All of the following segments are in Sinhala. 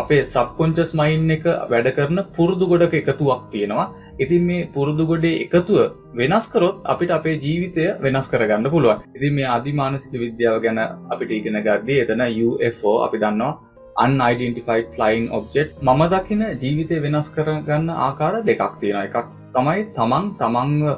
අපේ සබ්කොන්චස් මයින් එක වැඩ කරන පුරුදු ගොඩක එකතුවක් තියෙනවා. ඉතින් මේ පුරුදු ගොඩේ එකතුව වෙනස් කරොත් අපිට අපේ ජීවිතය වෙනස් කරගන්න පුළුවන්. ඉතින් මේ අධිමානසික විද්‍යාව ගැන අපිට ඉගෙන ගද්දී එතන UFO අපි දන්නවා. අන්යිඩෙන්ටිෆයිඩ් ෆ්ලයින් ඔබ්ජෙක්් මම දකින ජීවිතය වෙනස් කරගන්න ආකාර දෙකක් තියෙන එකක් තමයි තමන් තමන්ව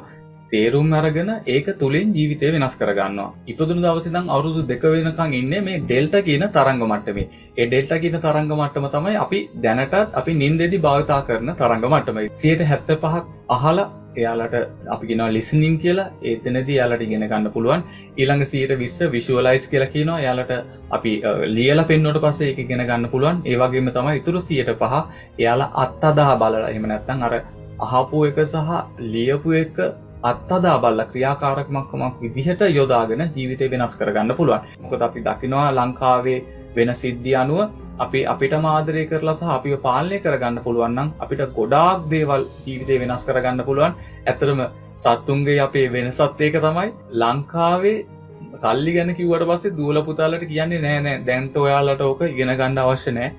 තේරුම් අරගෙන ඒක තුළින් ජීවිතය වෙනස් කරගන්නවා. ඉපදුන දවසිදං අවුරුදු දෙක වෙනකං ඉන්න මේ ඩෙල්ට කියන තරංග මට්ටමේ. ඒ ඩෙල්ට කියන තරංග මට්ටම තමයි අපි දැනටත් අපි නින්දෙදි භාවිතා කරන තරංග මට්ටමයි. සියට හැත්ත පහක් අහලා එයාලට අපි ගෙනවා ලිසනින් කියලා. ඒතනදී යාලට ඉගෙන ගන්න පුළුවන්. ඊළඟ සියට විස්ස විශුවලයිස් කියලා කියනවා. යාලට අපි ලියල පෙන්වට පස්සේ එක ගෙන ගන්න පුළුවන්. ඒවගේම තමයි ඉතුරු සියට පහ එයාලා අත්තදා බලලා. එම නැත්තන් අර අහපු එක සහ ලියපු එක අත්තදා බල්ල ක්‍රියාකාරක්මක්කමක් විදිහට යොදාගෙන ජීවිතය වෙනස් කරගන්න පුළුවන්. මොකද අපි දකිනවා ලංකාවේ වෙන සිද්ධිය අනුව අපි අපිට මාදරය කරලා සහ අපිව පාලනය කරගන්න පුළුවන්නම් අපිට ගොඩාක් දේවල් ජීවිතය වෙනස් කරගන්න පුළුවන්. ඇතරම සත්තුන්ගේ අපේ වෙනසත් ඒක තමයි. ලංකාවේ සල්ලි ගැන කිවට පස්සේ දූල පුතාලට කියන්නේ නෑනෑ දැන්ට ඔයාලට ඕක ඉගෙන ගණ්ඩ අවශ්‍ය නෑ.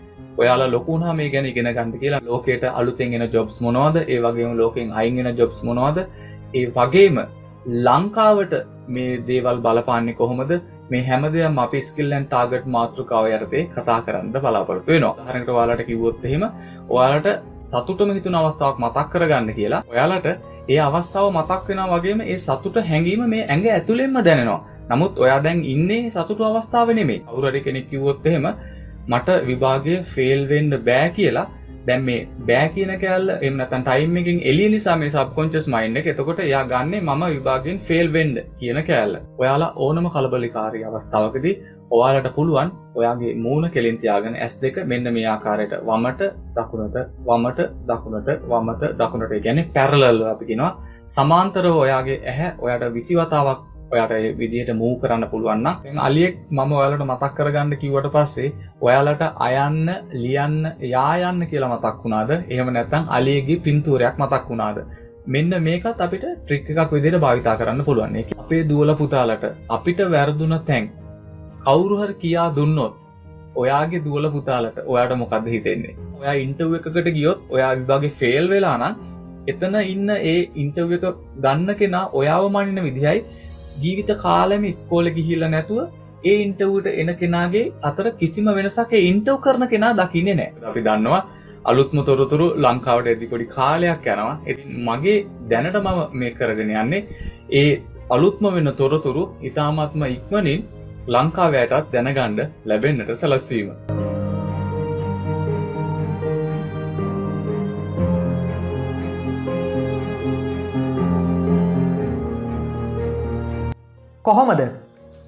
ඔයාලා ලොකුනා මේ ගැන ඉගෙන ගන්න කියලා. ලෝකයට අලුතෙන්ගෙන ජොබ්ස් මොනවාද? ඒ වගේම ලෝකෙන් අයිගෙන ජොබ්ස් මොනවාද? ඒ වගේම ලංකාවට මේ දේවල් බලපාන්නේ කොහොමද? මේ හැමදයම් අපි ස්කිල්ලන් ටාගට් මාතෘකාව යටතේ කතා කරන්න බලාපොරතු වෙනවා. හරට වාලට කිවොත් එහෙම ඔයාලට සතුටම හිතුන අවස්ථාවක් මතක් කරගන්න කියලා ඔයාලට ඒ අවස්ථාව මතක් වෙන වගේම ඒ සතුට හැඟීම මේ ඇඟ ඇතුළෙන්ම දැනෙනවා. නමුත් ඔයා දැන් ඉන්නේ සතුට අවස්ථාව නෙමේ අවුරඩි කෙනෙක් කිවොත් එහෙම මට විභාගය ෆෙල්වෙන්ඩ බෑ කියලා දැන් මේ බෑ කියන කෑල්ල එමනතන් ටයිම් එකින් එලිය නිසා මේ සබ්කොංචස් මයින්ඩ එක එතකොට යා ගන්නේ මම විභාගෙන් ෆෙල් වෙන්ඩ කියන කෑල්ල. ඔයාලා ඕනම කලබලිකාරී අවස්ථාවකදී ඔයාලට පුළුවන් ඔයාගේ මූුණ කෙලින්තියාගෙන ඇස් දෙක මෙන්න මේ ආකාරයට වමට දකුණට වමට දකුණට වමට දකුණට. ගැන පැරලල්ල අපිකිනවා සමාන්තර ඔයාගේ ඇහැ ඔයාට විසිවතාවක් ඔයාට විදිහට මූ කරන්න පුළුවන්න අලියෙක් මම ඔයාලට මතක් කරගන්න කිවට පස්සේ ඔයාලට අයන්න ලියන්න යායන්න කියලා මතක් වුණාද? එහෙම නැත්තං අලියගේ පින්තූරයක් මතක් වුණාද? මෙන්න මේකත් අපිට ට්‍රික් එකක් විදිහට භාවිතා කරන්න පුළුවන්. අපේ දුවල පුතාලට අපිට වැරදුන තැන් කවුරුහර කියා දුන්නොත් ඔයාගේ දුවල පුතාලට ඔයාට මොකක්ද හිතෙන්නේ? ඔයා ඉන්ටව් එකකට ගියොත් ඔයා විභාගේ ෆෙල් වෙලා නම් එතන ඉන්න ඒ ඉන්ටව් එක ගන්න කෙනා ඔයාව මනින විදිහයි ජීවිත කාලම ස්කෝල ගිහිල්ල නැතුව ඒ ඉන්ටව්ට එන කෙනාගේ අතර කිසිම වෙනසක් ඉන්ටව් කරන කෙනා දකින්නේ නෑ අපි දන්නවා අලුත්ම තොරතුරු ලංකාවට ඇදිකොඩි කාලයක් යනවා ඇති මගේ දැනට මම මේ කරගෙන යන්නේ ඒ අලුත්ම වෙන තොරතුරු ඉතාමත්ම ඉක්මනින් ලංකාවෑටත් දැනගණ්ඩ ලැබෙන්න්නට සැලස්වීම. කොහොමද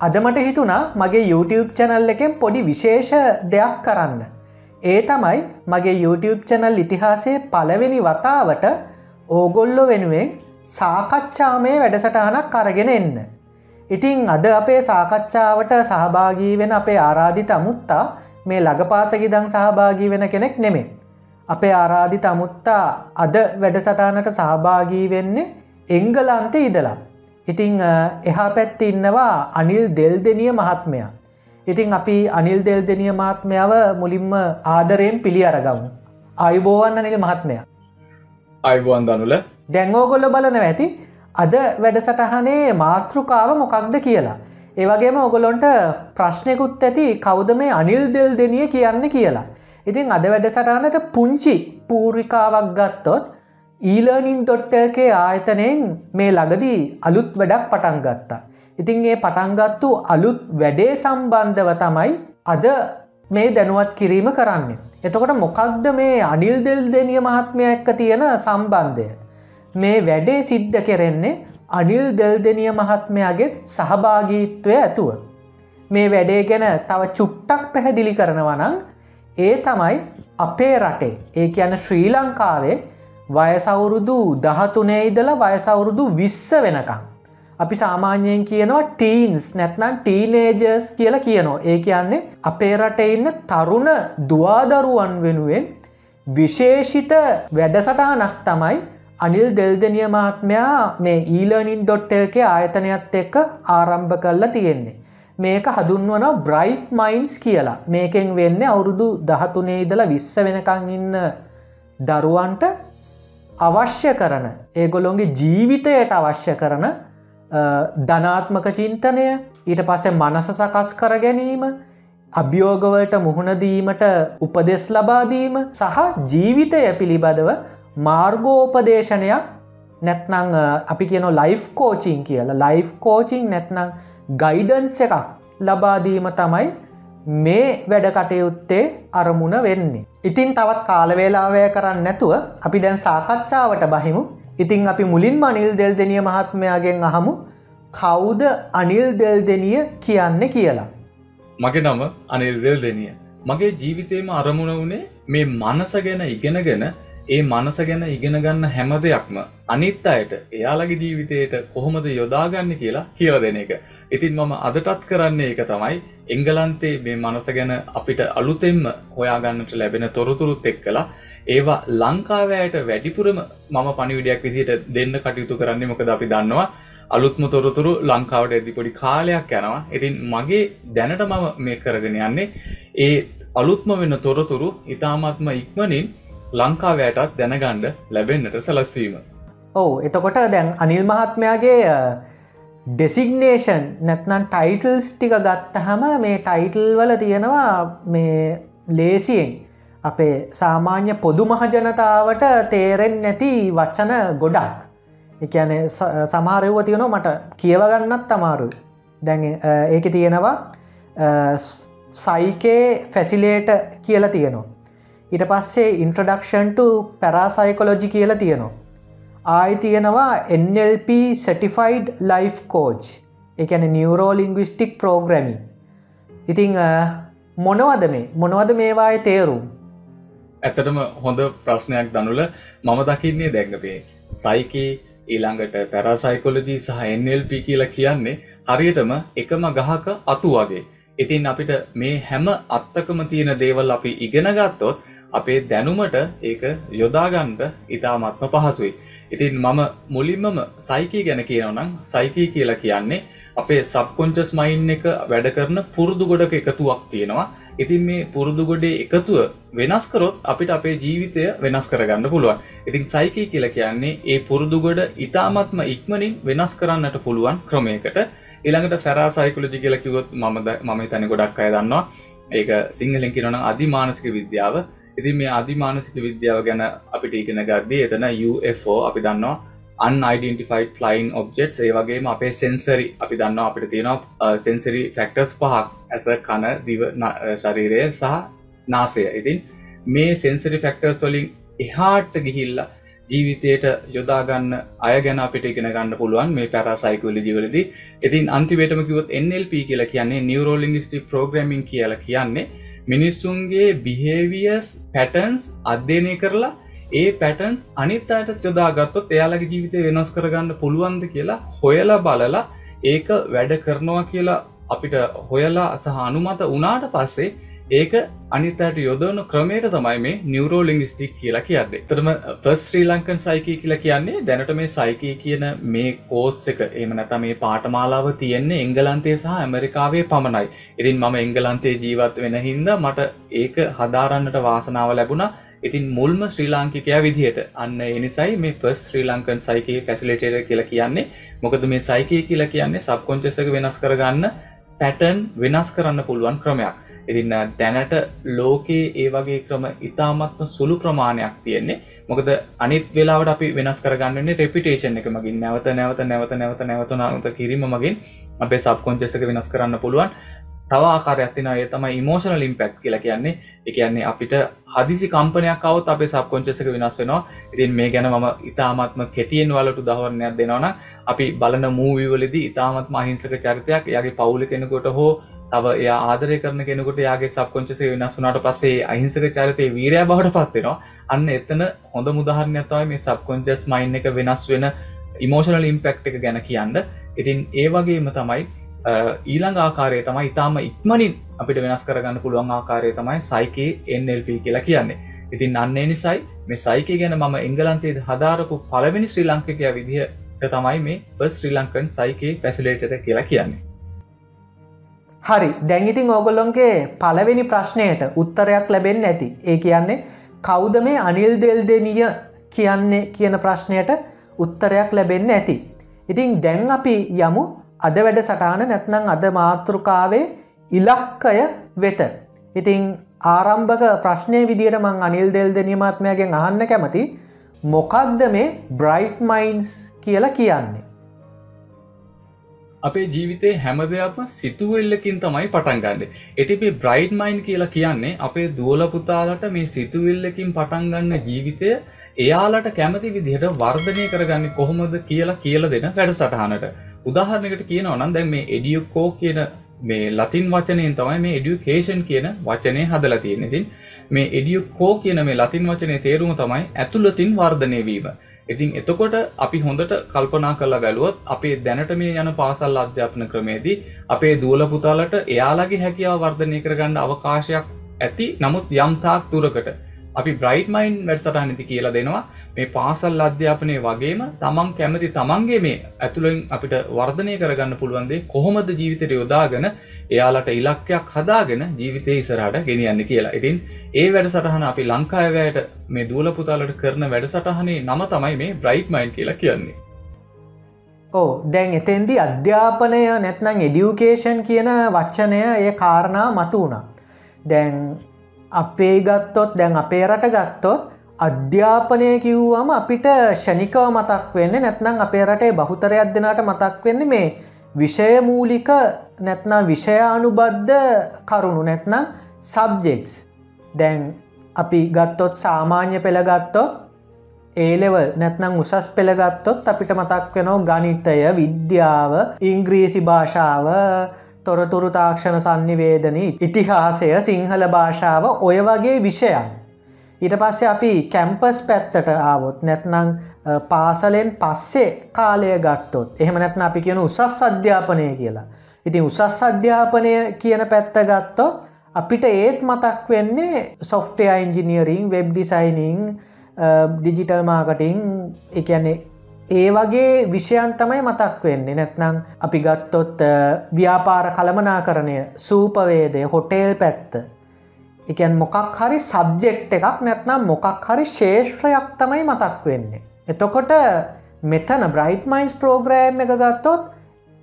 අදමට හිතුනා මගේ YouTube චැනල් එකෙන් පොඩි විශේෂ දෙයක් කරන්න. ඒ තමයි මගේ YouTube චැනල් ඉතිහාසේ පළවෙනි වතාවට ඕගොල්ලො වෙනුවෙන් සාකච්ඡාමය වැඩසටහනක් අරගෙන එන්න. ඉතිං අද අපේ සාකච්ඡාවට සහභාගී වෙන අපේ ආරාධි තමුත්තා මේ ලගපාතකිදං සහභාගී වෙන කෙනෙක් නෙමේ. අපේ ආරාධි තමුත්තා අද වැඩසටානට සහභාගී වෙන්නේ එංගලන්තේ ඉදලා. ඉතිං එහා පැත්ති ඉන්නවා අනිල් දෙල්දෙනිය මහත්මයා. ඉතිං අපි අනිල් දෙල්දෙනිය මහත්මයාව මුලින්ම ආදරයෙන් පිළි අරගමු. අයුබෝවන්න නිල් මහත්මයා. අයිබුවන් දනුල දැංගෝගොල්ල බලන ඇති අද වැඩසටහනේ මාතෘකාව මොකක්ද කියලා. ඒවගේම ඔගොලොන්ට ප්‍රශ්නයකුත් ඇති කෞද මේ අනිල් දෙල් දෙනිය කියන්න කියලා. ඉතින් අද වැඩසටහනට පුංචි පූර්විකාවක් ගත්තොත් ඊලර්නින්.ටල්කේ ආයතනයෙන් මේ ළඟදී අලුත් වැඩක් පටන් ගත්තා. ඉතින් ඒ පටන්ගත්තු අලුත් වැඩේ සම්බන්ධව තමයි අද මේ දැනුවත් කිරීම කරන්නේ. එතකොට මොකක්ද මේ අනිල් දෙල් දෙනිය මහත්මය එක්ක තියෙන සම්බන්ධය. මේ වැඩේ සිද්ධ කෙරෙන්නේ අනිල් දෙල් දෙනිය මහත්මයාගෙත් සහභාගීත්වය ඇතුව. මේ වැඩේ ගැන තව චුට්ටක් පැහැදිලි කරනවනං ඒ තමයි අපේ රටේ ඒ කියන ශ්‍රී ලංකාවේ වයසවුරුදු දහතුනේ ඉදලා වයසවුරුදු විස්ස වෙනකම්. අපි සාමාන්‍යයෙන් කියනවා ටීන්ස් නැත්නම් ටීනේජර්ස් කියලා කියනවා ඒ කියන්නේ අපේ රට ඉන්න තරුණ දවාදරුවන් වෙනුවෙන් විශේෂිත වැඩසටහනක් තමයි අනිල් දෙල්දනිය මහත්මයා මේ ඊලනින් ඩොට්ටල්ගේ ආයතනයත් එක්ක ආරම්භ කරලා තියෙන්නේ. මේක හදුන්වන බ්‍රයිට් මයින්ස් කියලා මේකෙන් වෙන්න අවුරුදු දහතුනේ ඉදල විශ්ස වෙනකං ඉන්න දරුවන්ට අවශ්‍ය කරන ඒගොලොන්ගේ ජීවිතයට අවශ්‍ය කරන ධනාත්මක චින්තනය ඊට පස්සේ මනස සකස් කර ගැනීම අභියෝගවලට මුහුණදීමට උපදෙස් ලබාදීම සහ ජීවිතය පිළිබඳව මාර්ගෝපදේශනයක් නැත්නං අපි කියන ලයිෆ් කෝචිං කියලා. ලයිෆ් කෝචිං නැත්නම් ගයිඩන්ස එකක් ලබාදීම තමයි මේ වැඩ කටයුත්තේ අරමුණ වෙන්නේ. ඉතින් තවත් කාලවේලාවය කරන්න නැතුව අපි දැන් සාකච්ඡාවට බහිමු ඉතිං අපි මුලින් අනිල් දෙල් දෙනිය මහත්මයාගෙන් අහමු කවුද අනිල් දෙල් දෙනිය කියන්න කියලා. මගේ නම අනිල් දෙල් දෙනිය. මගේ ජීවිතයම අරමුණ වනේ මේ මනස ගැන ඉගෙනගෙන ඒ මනස ගැන ඉගෙන ගන්න හැම දෙයක්ම අනිත් අයට එයාලගේ ජීවිතයට කොහොමද යොදාගන්න කියලා කියල දෙන එක. ඉතින් මම අදටත් කරන්නේ එක තමයි එංගලන්තේ මේ මනස ගැන අපිට අලුතෙම්ම හොයාගන්නට ලැබෙන තොරතුරුත් එක් කලා ඒවා ලංකාවයට වැඩිපුරම මම පණිවිඩයක් විදිහට දෙන්න කටයුතු කරන්නේ මොකද අපි දන්නවා අලුත්ම තොරතුරු ලංකාවට ඇදි පොඩි කාලයක් යනවා. ඉතින් මගේ දැනට මම මේ කරගෙන යන්නේ ඒ අලුත්ම වෙන්න තොරතුරු ඉතාමත්ම ඉක්මනින් ලංකාවයටත් දැනගණ්ඩ ලැබෙන්න්නට සලස්වීම. ඔවු එතකොට දැන් අනිල් මහත්මයාගේ ඩෙසිගනේෂන් නැත්නම් ටයිටල්ස් ටික ගත්තහම මේ ටයිටල් වල තියෙනවා මේ ලේසියෙන් අපේ සාමාන්‍ය පොදු මහජනතාවට තේරෙන් නැති වචන ගොඩක්. එකන සමහරයව තියෙනවා මට කියවගන්නත් අමාරු දැන් ඒක තියෙනවා සයිකේ ෆැසිලේට කියලා තියෙනවා. ඊට පස්සේ ඉන්ට්‍රඩක්ෂන්ට පැරාසයිකොලොජි කියලා තියෙනවා. ආයි තියෙනවා NLP සටිෆයිඩ් ලයිෆ් කෝච් එකන නියවරෝලිංගවිස්ටික් ප්‍රෝග්‍රමි ඉතිං මොනවද මේ? මොනවද මේවාය තේරුම්? ඇත්තටම හොඳ ප්‍රශ්නයක් දනුල මම දකින්නේ දැංගපේ සයිකේ ඊළඟට පැරසයිකොලජී සහ එල්ප කියලා කියන්නේ හරියටම එකම ගහක අතු වගේ. ඉතින් අපිට මේ හැම අත්තකම තියෙන දේවල් අපි ඉගෙන ගත්තොත් අපේ දැනුමට ඒක යොදාගන්ට ඉතාමත්ම පහසුයි. ඉතින් මම මුලින්මම සයිකී ගැන කියනවනම් සයිකී කියලා කියන්නේ අපේ සබ්කොන්චස් මයින් එක වැඩ කරන පුරුදු ගොඩක එකතුවක් තියෙනවා. ඉතින් මේ පුරුදු ගොඩේ එකතුව වෙනස් කරොත් අපිට අපේ ජීවිතය වෙනස් කරගන්න පුළුවන්. ඉතින් සයිකී කියලා කියන්නේ ඒ පුරුදු ගොඩ ඉතාමත්ම ඉක්මනින් වෙනස් කරන්නට පුළුවන් ක්‍රමයකට. ඊළඟට ෆැරා සයිකුලජි කියලා කිව්වොත් මම මම තනි ගොඩක් අය දන්නවා. ඒක සිංහලෙන් කියනවනම් අධිමානසික විද්‍යාව. ඉතින් මේ අධිමානසික විද්‍යාව ගැන අපිට ඉගෙන ගද්දී එතන UFO අපි දන්නවා අන්යිඩෙන්ටිෆයිඩ් ෆ්ලයින් ඔබ්ජෙක්ස් ඒ වගේම අපේ සෙන්සරි අපි දන්න අපිට තියෙනවා සෙන්සරි ෆෙක්ටර්ස් පහක්. ඇස කන දිව ශරීරය සහ නාසය. ඉතින් මේ සෙන්සරි ෆෙක්ටර්ස් වලින් එහාට ගිහිල්ලා ජීවිතයට යොදාගන්න අය ගැන අපිට ඉගෙන ගන්න පුළුවන් මේ පැරසයිකෝලි ජීවලදී ඉතින් අන්තිවේටම කිවොත් NLP කියලා කියන්නේ නියවරෝලිංගිස්ටික් ප්‍රෝග්‍රමින් කියලා කියන්නේ මිනිස්සුන්ගේ බිහේවියස් පැටන්ස් අධ්‍යයනය කරලා ඒ පැටන්ස් අනිත් අයට යොදාගත්තොත් එයාලගේ ජීවිතය වෙනස් කරගන්න පුළුවන්ද කියලා හොයලා බලලා ඒක වැඩ කරනවා කියලා අපිට හොයලා සහ අනුමත උනාට පස්සේ ඒක අනිතට යොදවන ක්‍රමයට තමයි මේ නිියවරෝලිංගිස්ටික් කියලා කියද්දේ තරම පස් ශ්‍රී ලංකන් සයිකී කියලා කියන්නේ දැනට මේ සයිකී කියන මේ කෝස් එක එම නැත මේ පාටමාලාව තියෙන්නේ එංගලන්තේ සහ ඇමරිකාවේ පමණයි. ඉරින් මම එංගලන්තේ ජීවත් වෙන හින්ද මට ඒක හදාරන්නට වාසනාව ලැබුණා. ඉතින් මුල්ම ශ්‍රී ලාංකිකයා විදිහට අන්න එනිසයි මේ පස් ශ්‍රී ලංකන් සයිකයේ ෆැසිලිටේට කියලා කියන්නේ. මොකද මේ සයිකය කියලා කියන්නේ සබ්කොංචසක වෙනස් කරගන්න පැටන් වෙනස් කරන්න පුළුවන් ක්‍රමයක්. ඉතින්න දැනට ලෝකයේ ඒ වගේ ක්‍රම ඉතාමත්ම සුළු ප්‍රමාණයක් තියෙන්නේ. මොකද අනිත් වෙලාවට අපි වෙනස් කරගන්නන්නේ රෙපිටේෂන් එක මගින්. නැවත නැවත නැවත නැවත නැවතනාවත කිරීම මගින් අපේ සබ්කොංචසක වෙනස් කරන්න පුළුවන්. තව ආකාරයක් තියෙනවා. ඒ තමයි ඉමෝෂනල් ඉම්පැක්ට් කියලා කියන්නේ. ඒ කියන්නේ අපිට හදිසි කම්පනයක් આવොත් අපේ සබ්කොන්ෂස් එක වෙනස් වෙනවා. ඉතින් මේ ගැන මම ඉතාමත්ම කෙටියෙන් වලට උදාහරණයක් දෙනවා නම් අපි බලන මූවි වලදී ඉතාමත්ම අහිංසක චරිතයක්. එයාගේ පවුල කෙනෙකුට හෝ තව එයා ආදරය කරන කෙනෙකුට යාගේ සබ්කොන්ෂස් එක වෙනස් වුණාට පස්සේ අහිංසක චරිතේ වීරයා බවට පත් වෙනවා. අන්න එතන හොඳ උදාහරණයක් තමයි මේ සබ්කොන්ෂස් මයින්ඩ් එක වෙනස් වෙන ඉමෝෂනල් ඉම්පැක්ට් එක ගැන කියන්න. ඉතින් ඒ වගේම තමයි ඊළඟ ආකාරය තමයි ඉතාම ඉක්මනින් අපිට වෙනස් කරගන්න පුළුවන් ආකාරය තමයි සයිකේ NLP කියලා කියන්නේ. ඉතින් අන්නේ නිසයි මේ සයිකය ගැන මම එංගලන්තේ හදාරපු පළවෙනි ශ්‍රී ලංකිකය විදිහට තමයි මේ බස් ශ්‍රී ලංකන් සයිකේ පැසිලේටර කියලා කියන්නේ. හරි දැංගිතින් ඕගොල්ලොන්ගේ පලවෙනි ප්‍රශ්නයට උත්තරයක් ලැබෙන් ඇති ඒ කියන්නේ කෞද මේ අනිල් දෙල් දෙනිය කියන්නේ කියන ප්‍රශ්නයට උත්තරයක් ලැබෙන්න ඇති. ඉතින් දැන් අපි යමු අද වැඩ සටාන නැත්නම් අද මාතෘකාවේ ඉලක්කය වෙත. ඉතිං ආරම්භක ප්‍රශ්නය විදියට මං අනිල් දෙල් දෙනීමත්මයගෙන් අහන්න කැමති මොකක්ද මේ බ්‍රයිට් මයින්ස් කියලා කියන්නේ. අපේ ජීවිතේ හැම දෙයක්ම සිතුවිල්ලකින් තමයි පටන් ගන්න. එතිපේ බ්‍රයිට් මයින් කියලා කියන්නේ අපේ දුවල පුතාලට මේ සිතුවිල්ලකින් පටන් ගන්න ජීවිතය එයාලට කැමති විදිහට වර්ධනය කරගන්න කොහොමද කියලා කියල දෙන වැඩ සටහනට උදාහරණකට කියනවා නම් දැන් මේ එඩියුකෝ කියන මේ ලතින් වචනයෙන් තමයි මේ එඩියුකේෂන් කියන වචනය හදලා තියෙන ඉතින් මේ එඩියුකෝ කියන මේ ලතින් වචනය තේරුම තමයි ඇතුළතින් වර්ධනය වීම. ඉතින් එතකොට අපි හොඳට කල්පනා කරලා බැලුවොත් අපේ දැනට මේ යන පාසල් අධ්‍යාපන ක්‍රමේදී අපේ දුවල පුතාලට එයාලගේ හැකියාව වර්ධනය කරගන්න අවකාශයක් ඇති නමුත් යම් තාක් දුරකට අපි බ්‍රයිට් මයින්් වැඩසටහනති කියලා දෙනවා. මේ පාසල් අධ්‍යාපනය වගේම තමන් කැමති තමන්ගේ මේ ඇතුළෙන් අපිට වර්ධනය කරගන්න පුළුවන්දේ කොහොමද ජීවිතයට යොදාගෙන එයාලට ඉලක්කයක් හදාගෙන ජීවිතය ඉසරට ගෙනියන්න කියලා. ඉතින් ඒ වැඩසටහන අපි ලංකාවයට මේ දූලපුතාලට කරන වැඩසටහනේ නම තමයි මේ බ්‍රයිට් මයින් කියලා කියන්නේ. ඕ දැන් එතෙන්දි අධ්‍යාපනය නැත්නම් එඩියුකේෂන් කියන වච්චනය ඒ කාරණා මතු වුණා දැන් අපේ ගත්තොත් දැන් අපේ රට ගත්තොත් අධ්‍යාපනය කිව්වම අපිට ෂණිකව මතක් වෙන්න නැත්නම් අපේ රටේ බහුතරයක් දෙනාට මතක් වෙන්න මේ විෂය මූලික නැත්නම් විෂය අනුබද්ධ කරුණු නැත්නම් සබ්ජෙක්ස් දැන් අපි ගත්තොත් සාමාන්‍ය පෙළගත්තොත් ඒලෙවල් නැත්නම් උසස් පෙළගත්තොත් අපිට මතක් වෙනෝ ගනිතය විද්‍යාව ඉංග්‍රීසි භාෂාව තොරතුරු තාක්ෂණ සන්නිවේදන ඉතිහාසය සිංහල භාෂාව ඔය වගේ විෂයන්. ඊට පස්සේ අපි කැම්පස් පැත්තට ආවොත් නැත්නම් පාසලෙන් පස්සේ කාලය ගත්තොත් එහෙම නැත්න අපි කියන උසස් අධ්‍යාපනය කියලා. ඉතින් උසස් අධ්‍යාපනය කියන පැත්ත ගත්තොත් අපිට ඒත් මතක් වෙන්නේ software engineering web designing digital marketing එකන්නේ ඒ වගේ විෂයන් තමයි මතක් වෙන්නේ නැත්නම් අපි ගත්තොත් ව්‍යාපාර කළමනා කරණය සූපවේදය හොටේල් පැත්ත එකන් මොකක් හරි සබ්ජෙක්් එකක් නැත්නම් මොකක් හරි ශේෂ්ත්‍රයක් තමයි මතක් වෙන්නේ. එතකොට මෙතන බ්‍රයිට් මයින්ස් ප්‍රෝග්‍රෑම් එක ගත්තොත්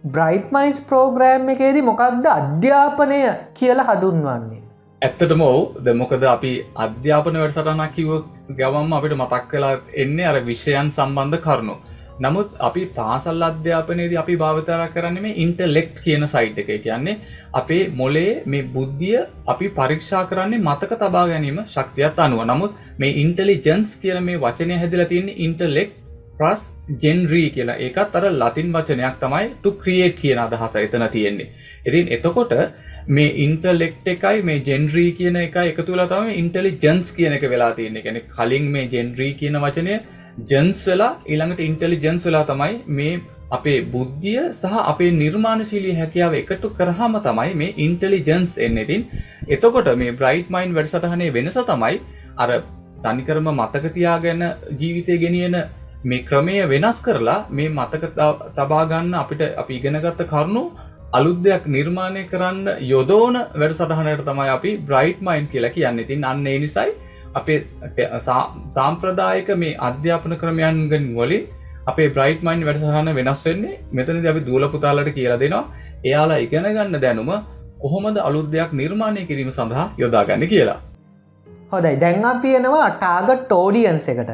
බ්‍රයිට් මයිස් ප්‍රෝග්‍රෑම් එකේදී මොකක්ද අධ්‍යාපනය කියලා හඳුන්වන්නේ. ඇත්තටම ඔවු ද මොකද අපි අධ්‍යාපන වැඩ සටනක් කිව ගවම් අපිට මතක් කලා එන්නේ අර විෂයන් සම්බන්ධ කරුණු. නමුත් අපි පාසල් අධ්‍යාපනයේදී අපි භාවිතර කරන්න මේ ඉන්ටලෙක්් කියන සයිට් එක කියන්නේ අපේ මොලේ මේ බුද්ධිය අපි පරීක්ෂා කරන්නේ මතක තබා ගැනීම ශක්තියත් අනුව නමුත් මේ ඉන්ටලිජන්ස් කියන මේ වචනය හැදිලා තියන්නේ ඉන්ටලෙක්් ප්‍රස් ජෙන්රී කියලා ඒකත් අර ලතින් වචනයක් තමයි ටු ක්‍රියේට් කියන අදහස එතන තියෙන්නේ. ඉතින් එතකොට මේ ඉන්ටලෙක්ට් එකයි මේ ජෙන්රී කියන එක එකතු වෙලා තමයි ඉන්ටෙලිජන්ස් කියන එක වෙලා තියෙන්නේ. කියන්නේ කලින් මේ ජෙන්රී කියන වචනය ජන්ස් වෙලා ඊළඟට ඉන්ටෙලිජන්ස් වෙලා තමයි මේ අපේ බුද්ධිය සහ අපේ නිර්මාණශීලී හැකියාව එකතු කරාම තමයි මේ ඉන්ටෙලිජන්ස් එන්නේ. ඉතින් එතකොට මේ බ්‍රයිට් මයින්ඩ් වැඩසටහනේ වෙනස තමයි අර තනිකරම මතක තියාගෙන ජීවිතය ගෙනියන මේ ක්‍රමය වෙනස් කරලා මේ මතක තබාගන්න අපිට අපි ඉගෙනගත්ත කරුණු අලුත් දෙයක් නිර්මාණය කරන්න යොදෝන වැඩ සටහනට තමයි අපි බ්‍රයිට් මයින්් කියලා කියන්න ඉතින් අන්න ඒ නිසයි අපේ සාම්ප්‍රදායක මේ අධ්‍යාපන ක්‍රමයන්ගෙන් වලින් අපේ බ්‍රයිට් මයින් වැඩසහන වෙනස් වෙන්නේ මෙතන අපි දූලපුතාලට කියලා දෙනවා. එයාලා ඉගෙන ගන්න දැනුම කොහොමද අලුත් දෙයක් නිර්මාණය කිරීම සඳහා යොදාගන්න කියලා. හොදයි දැන් අපියනවා ටාගට් ටෝඩියන්ස එකට.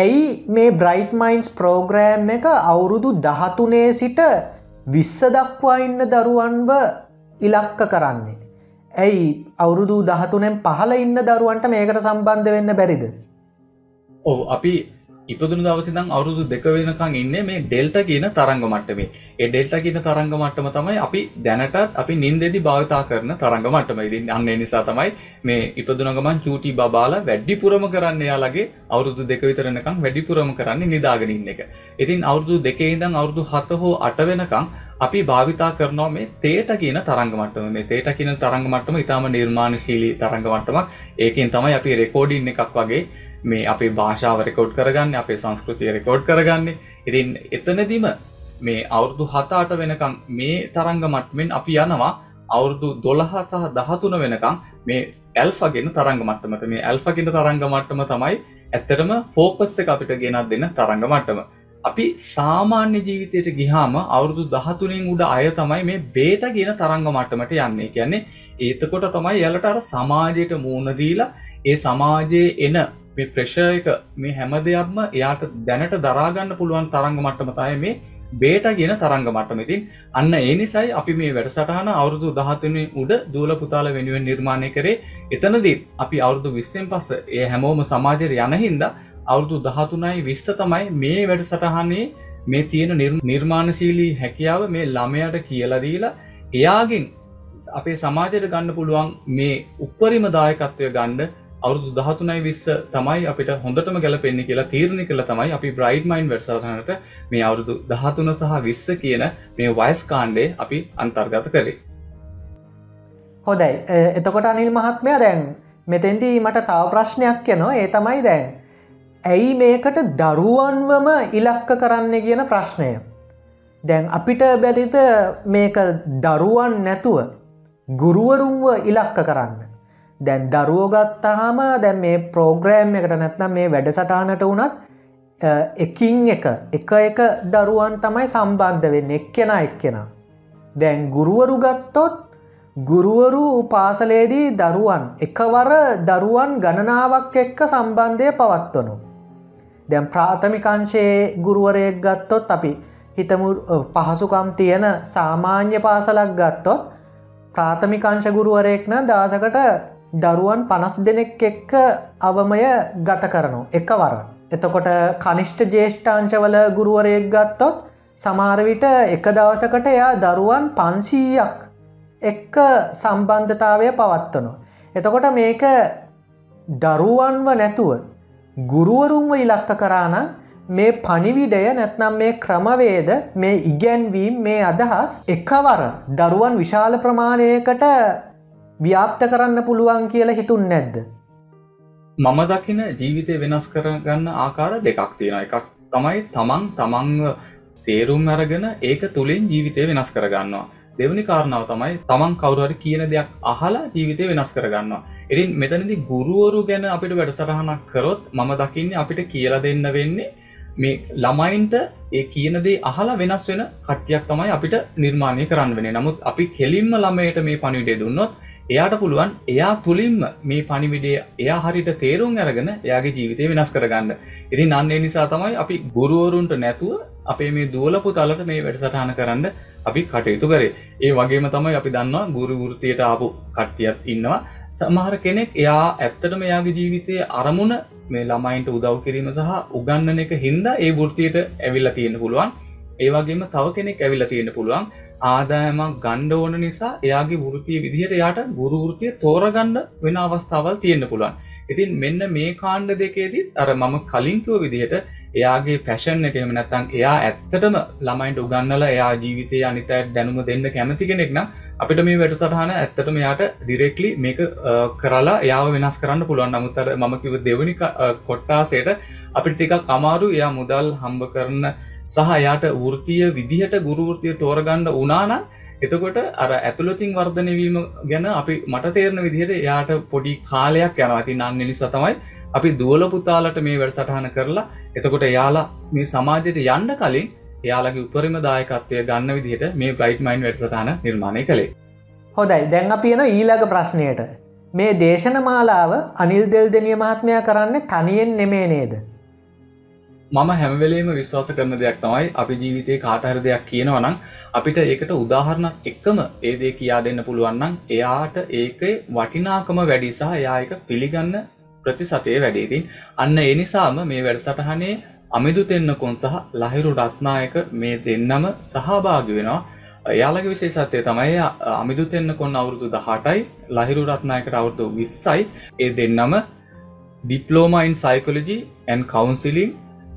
ඇයි මේ බ්‍රයිට් මයින්ස් ප්‍රෝග්‍රෑම් එක අවුරුදු දහතුනේ සිට විස්ස දක්වා ඉන්න දරුවන්ව ඉලක්ක කරන්නේ. ඇයි? අවුරුදු දහතුනෙන් පහල ඉන්න දරුවන්ට මේකට සම්බන්ධ වෙන්න බැරිද. ඕ අපි ඉපදුන දවසිදං අවුරුදු දෙක වෙනකං ඉන්න මේ ඩෙල්ට කියන තරංග මට්ටමේ. ඒ ඩෙල්ට කියන තරංග මට්ටම තමයි අපි දැනටත් අපි නින්දෙදි භාවිතා කරන තරංග මට්ටම. ඉදින් අන්න නිසා තමයි මේ ඉපදුනගමන් චූටි බාල වැඩිපුරම කරන්න යාලගේ අවුරුදු දෙක විතරනකම් වැඩිපුරම කරන්න නිදාගෙන ඉන්න එක. ඉතින් අවුරුදු දෙකේ ඉඳං අවුරුදු හත හෝ අට වෙනකං අපි භාවිතා කරනවා මේ තේට කියන තරංග මට්ටම. මේ තේට කියන තරංග මට්ටම ඉතාම නිර්මාණශීලී තරංග මට්ටමක්. ඒකින් තමයි අපි රෙකෝඩින් එකක් වගේ මේ අපේ භාෂාව රෙකෝඩ් කරගන්න අපේ සංස්කෘතිය රෙකෝඩ් කරගන්න. ඉතින් එතනදිම මේ අවුරුදු හතාට වෙනකම් මේ තරංග මට්මෙන් අපි යනවා. අවුරුදු දොළහ සහ දහතුන වෙනකම් මේ ඇල්ෆගෙන තරංග මට්ටමට. මේ ඇල්ෆගෙන තරංග මට්ටම තමයි ඇත්තටම ෆෝකස් එක අපිට ගෙනත් දෙන්න තරංග මට්ටම. අපි සාමාන්‍ය ජීවිතයට ගිහාම අවුරුදු දහතුනින් උඩ අය තමයි මේ බේට ගෙන තරංග මට්ටමට යන්නේ. කියන්නේ ඒතකොට තමයි යාලට අර සමාජයට මූුණ දීලා ඒ සමාජයේ එන මේ ප්‍රේෂය එක මේ හැම දෙයක්ම එයාට දැනට දරාගන්න පුළුවන් තරංග මට්ටමතය මේ බේට ගෙන තරංග මට්ටමතින් අන්න ඒ නිසයි අපි මේ වැඩසටහන අවුරුදු දහතුනේ උඩ දූල පුතාල වෙනුවෙන් නිර්මාණය කරේ. එතනදී අපි අවුරුදු විස්සෙන් පස්ස ඒ හැමෝම සමාජයට යනහින්ද අවුරුදු දහතුනයි විස්ස තමයි මේ වැඩ සටහනේ මේ තියෙන නිර්මාණශීලී හැකියාව මේ ළමයට කියලදීලා එයාගෙන් අපේ සමාජයට ගන්න පුළුවන් මේ උපරිම දායකත්වය ගණ්ඩ අවුරුදු දහතුනයි විස්ස තමයි අපිට හොඳටම ගැලපෙන්නේ කියලා තීරණය කළ තමයි අපි බ්‍රයිඩ් මයින් වැඩසටහනට මේ අවුරුදු දහතුන සහ විස්ස කියන මේ වයස් කාණ්ඩේ අපි අන්තර්ගත කරේ හොදයි එතකොට අනිල් මහත්මය දැන් මෙතෙන්දී මට තව ප්‍රශ්නයක් යනවා ඒ තමයි දැන් ඇයි මේකට දරුවන්වම ඉලක්ක කරන්න කියන ප්‍රශ්නය? දැන් අපිට බැරිත මේක දරුවන් නැතුව ගුරුවරුන්ව ඉලක්ක කරන්න? දැන් දරුවෝගත්තාහම දැන් මේ ප්‍රෝග්‍රෑම් එකට නැත්නම් මේ වැඩසටානට වනත් එකින් එක එක එක දරුවන් තමයි සම්බන්ධ වෙන්න එක්කෙන එක්කෙන. දැන් ගුරුවරු ගත්තොත් ගුරුවරු පාසලේදී දරුවන් එකවර දරුවන් ගණනාවක් එක්ක සම්බන්ධය පවත්වනු දැන් ප්‍රාථමිකංශයේ ගුරුවරයෙක් ගත්තොත් අපි හිතමු පහසුකම් තියෙන සාමාන්‍ය පාසලක් ගත්තොත් ප්‍රාථමිකංශ ගුරුවරයෙක්න දවසකට දරුවන් පනස් දෙනෙක් එක්ක අවමය ගත කරනු එකවර. එතකොට කනිෂ්ට ජේෂ්ඨාංශවල ගුරුවරයෙක් ගත්තොත් සමාරවිට එක දවසකට එයා දරුවන් පන්සීයක් එක්ක සම්බන්ධතාවය පවත්වනු. එතකොට මේක දරුවන්ව නැතුව ගුරුවරුන්ව ඉලක්ක කරානම් මේ පනිවිඩය නැත්නම් මේ ක්‍රමවේද මේ ඉගැන්වීම් මේ අදහස් එකවර දරුවන් විශාල ප්‍රමාණයකට ව්‍යාප්ත කරන්න පුළුවන් කියලා හිතුන් නැද්ද. මම දකින ජීවිතය වෙනස් කරගන්න ආකාර දෙකක් තියෙන එකක් තමයි තමන් තමන්ව තේරුම් අරගෙන ඒක තුළින් ජීවිතය වෙනස් කරගන්නවා. දෙවනි කාරණාව තමයි තමන් කවුරුහරි කියන දෙයක් අහලා ජීවිතය වෙනස් කරගන්නවා. ඉරින් මෙතනදි ගුරුවරු ගැන අපිට වැඩසටහනක් කරොත් මම දකින්නේ අපිට කියලා දෙන්න වෙන්නේ මේ ළමයින්ට ඒ කියනදේ අහලා වෙනස් වෙන කට්ටියක් තමයි අපිට නිර්මාණය කරන්න වෙන නමුත් අපි කෙලින්ම ළමයට මේ පණිවිඩේ දුන්නොත් එයාට පුළුවන් එයා තුළින්ම මේ පණිවිඩේ එයා හරිට තේරුම් අරගෙන එයාගේ ජීවිතය වෙනස් කරගන්න. ඉතින් අන්නේ නිසා තමයි අපි ගුරුවරුන්ට නැතුව අපේ මේ දුවලපු තලට මේ වැඩසටහන කරන්න අපි කටයුතු කරේ. ඒ වගේම තමයි අපි දන්නවා ගුරු වෘතියට ආපු කට්ටියත් ඉන්නවා. සමහර කෙනෙක් එයා ඇත්තටම එයාගේ ජීවිතයේ අරමුණ මේ ළමයින්ට උදව් කිරීම සහ උගන්නන එක හින්දා ඒ වෘතියට ඇවිල්ලා තියෙන පුළුවන්. ඒ වගේම තව කෙනෙක් ඇවිල්ලා තියෙන පුළුවන්. ආදායමක් ගණ්ඩ ඕන නිසා එයාගේ වෘතිය විදිහට යාට ගුරු වෘතිය තෝරගන්න වෙන අවස්ථාවල් තියෙන්න පුළුවන්. ඉතින් මෙන්න මේ කාණ්ඩ දෙකේදී අර මම කලින්කිව විදිහට එයාගේ පැෂන් එක එහෙම නැත්නම් එයා ඇත්තටම ළමයින්ට උගන්නලා එයා ජීවිතයේ අනිතයට දැනුම දෙන්න කැමති කෙනෙක් නම් අපිට මේ වැඩසටහන ඇත්තටම යාට ඩිරෙක්ලි මේක කරලා යාව වෙනස් කරන්න පුළුවන් නමුත් අර මම කිව්ව දෙවෙනි කොට්ටාසයට අපිට ටිකක් අමාරු එයා මුදල් හම්බ කරන සහ යාට වෘත්තීය විදිහට ගුරු වෘත්තිය තෝරගන්න වුණා නම් එතකොට අර ඇතුළතින් වර්ධනය වීම ගැන අපි මට තේරෙන විදිහට එයාට පොඩි කාලයක් යනවා. ඉතින් අන්න නිසා තමයි අපි දුවල පුතාලට මේ වැඩසටහන කරලා එතකොට එයාලා මේ සමාජයට යන්න කලින් එයාලගේ උපරිම දායකත්වය ගන්න විදිහට මේ බ්‍රයිට් මයින් වැඩසටහන නිර්මාණය කළේ. හොදයි දැන් අපියන ඊළඟ ප්‍රශ්නයට මේ දේශන මාලාව අනිල් දෙල් දෙනිය මහත්මයා කරන්න තනියෙන් නෙමේ නේද. මම හැමවෙලේම විශ්වාස කරන දෙයක් තමයි අපි ජීවිතයේ කාටහර දෙයක් කියනවනම් අපිට ඒකට උදාහරණක් එක්කම ඒ දේ කියා දෙන්න පුළුවන්නම් එයාට ඒක වටිනාකම වැඩි සහ යායක පිළිගන්න ප්‍රතිසතය වැඩේතින් අන්න එනිසාම මේ වැඩසටහනේ අමිදු තෙන්නකොන් සහ ලහිරු රත්නායක මේ දෙන්නම සහභාගි වෙනවා. එයාලගේ විශේෂත්වය තමයි අමිදු තෙන්න කොන්න අවුරුදු දහටයි ලහිරු රත්නායකට අවුරුදු විස්සයි. ඒ දෙන්නම ඩිප්ලෝමයින් සයිකොලජි ඇන් කවන්සිලින්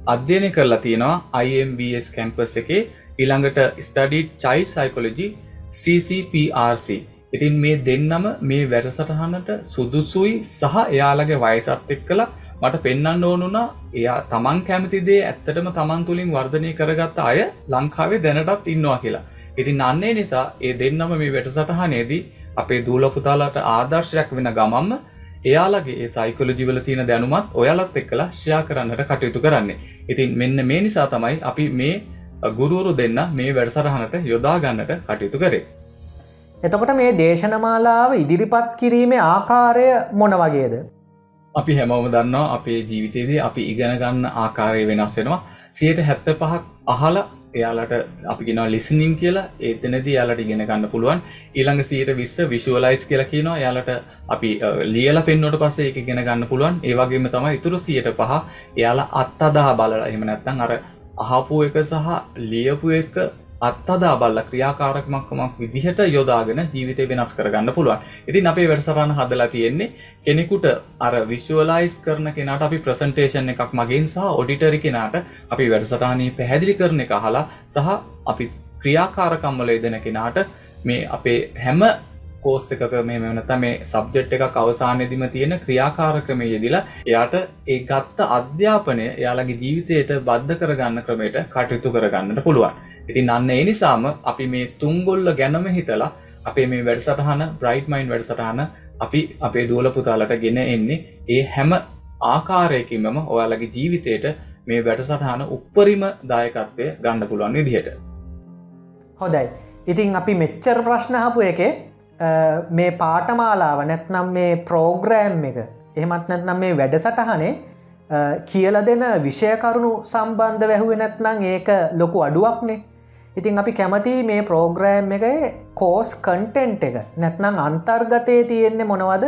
අධ්‍යයනය කරලා තියෙනවා IMBS කැම්පස් එකේ. ඊළඟට ස්ටඩී චයි සයිකොලජි CCPRC ඉතින් මේ දෙන්නම මේ වැඩසටහනට සුදුසුයි සහ එයාලගේ වයසත් එක් කලා මට පෙන්න්න ඕනුනා එයා තමන් කැමතිදේ ඇත්තටම තමන් තුළින් වර්ධනය කරගත්ත අය ලංකාවේ දැනටත් ඉන්නවා කියලා ඉතින් අන්නේ නිසා ඒ දෙන්නම මේ වැඩසටහනේදී අපේ දූලපුතාලාට ආදර්ශයක් වෙන ගමම්ම එයාලගේ ඒ සයිකොලජිවල තියෙන දැනුමත් ඔයාලත් එක්කලා ෂයා කරන්නට කටයුතු කරන්නේ. ඉතින් මෙන්න මේ නිසා තමයි අපි මේ ගුරුවරු දෙන්න මේ වැඩසටහනට යොදා ගන්නට කටයුතු කරේ. එතකොට මේ දේශනමාලාව ඉදිරිපත් කිරීමේ ආකාරය මොන වගේද. අපි හැමෝම දන්නවා අපේ ජීවිතයේදී අපි ඉගෙන ගන්න ආකාරය වෙනස් වෙනවා. සියට හැත්ත පහක් අහල එයාලට අපි ගෙන ලිස්නිං කියලා. ඒතනදී යාලට ඉගෙන ගන්න පුළුවන්. ඊළඟ සියට විස්ස විශුවලයිස් කියලා කියනවා. යාලට අපි ලියල පෙන්වට පස්සේ එක ගෙන ගන්න පුළුවන්. ඒවගේම තමයි ඉතුරු සියට පහ එයාලා අත්තදා බලලා. එහම නැත්තං අර අහපු එක සහ ලියපු එක අත්තදා බල්ල ක්‍රියාකාරකමක්කමක් විදිහට යොදාගෙන ජීවිතය වෙනස් කරගන්න පුළුවන්. ඉතින් අපේ වැඩසරන්න හදලා තියෙන්නේ කෙනෙකුට අර විශුවලයිස් කරන කෙනට අපි ප්‍රසන්ටේෂන් එකක් මගින් සහ ඔඩිටරි කෙනාට අපි වැඩසටානී පැහැදිලි කරන එක හලා සහ අපි ක්‍රියාකාරකම්වල දෙන කෙනාට මේ අපේ හැම කෝස් එකක මේ මෙනත මේ සබ්ජෙට් එක අවසානයදිම තියෙන ක්‍රියාකාරකම යෙදිලා එයාට ඒ ගත්ත අධ්‍යාපනය එයාලගේ ජීවිතයට බද්ධ කරගන්න ක්‍රමයට කටයුතු කරගන්නට පුළුවන්. ඉතින් අන්න ඒ නිසාම අපි මේ තුංගොල්ල ගැනම හිතලා අපේ මේ වැඩසටහන බ්‍රයිට් මයින් වැඩසටහන අපි අපේ දුවල පුතාලට ගෙන එන්නේ ඒ හැම ආකාරයකින්ම ඔයාලගේ ජීවිතයට මේ වැඩසටහන උප්පරිම දායකත්වය ගන්න පුළුවන් විදිහට. හොදයි ඉතින් අපි මෙච්චර ප්‍රශ්නහපු එක මේ පාටමාලාව නැත්නම් මේ ප්‍රෝග්‍රෑම් එක එහෙමත් නැත්නම් මේ වැඩසටහනේ කියල දෙන විෂයකරුණු සම්බන්ධ වැැහුව නැත්නම් ඒක ලොකු අඩුවක්නේ. ඉතින් අපි කැමති මේ ප්‍රෝග්‍රෑම් එක කෝස් කන්ටෙන්ට් එක. නැත්නම් අන්තර්ගතය තියෙන්නේ මොනවද?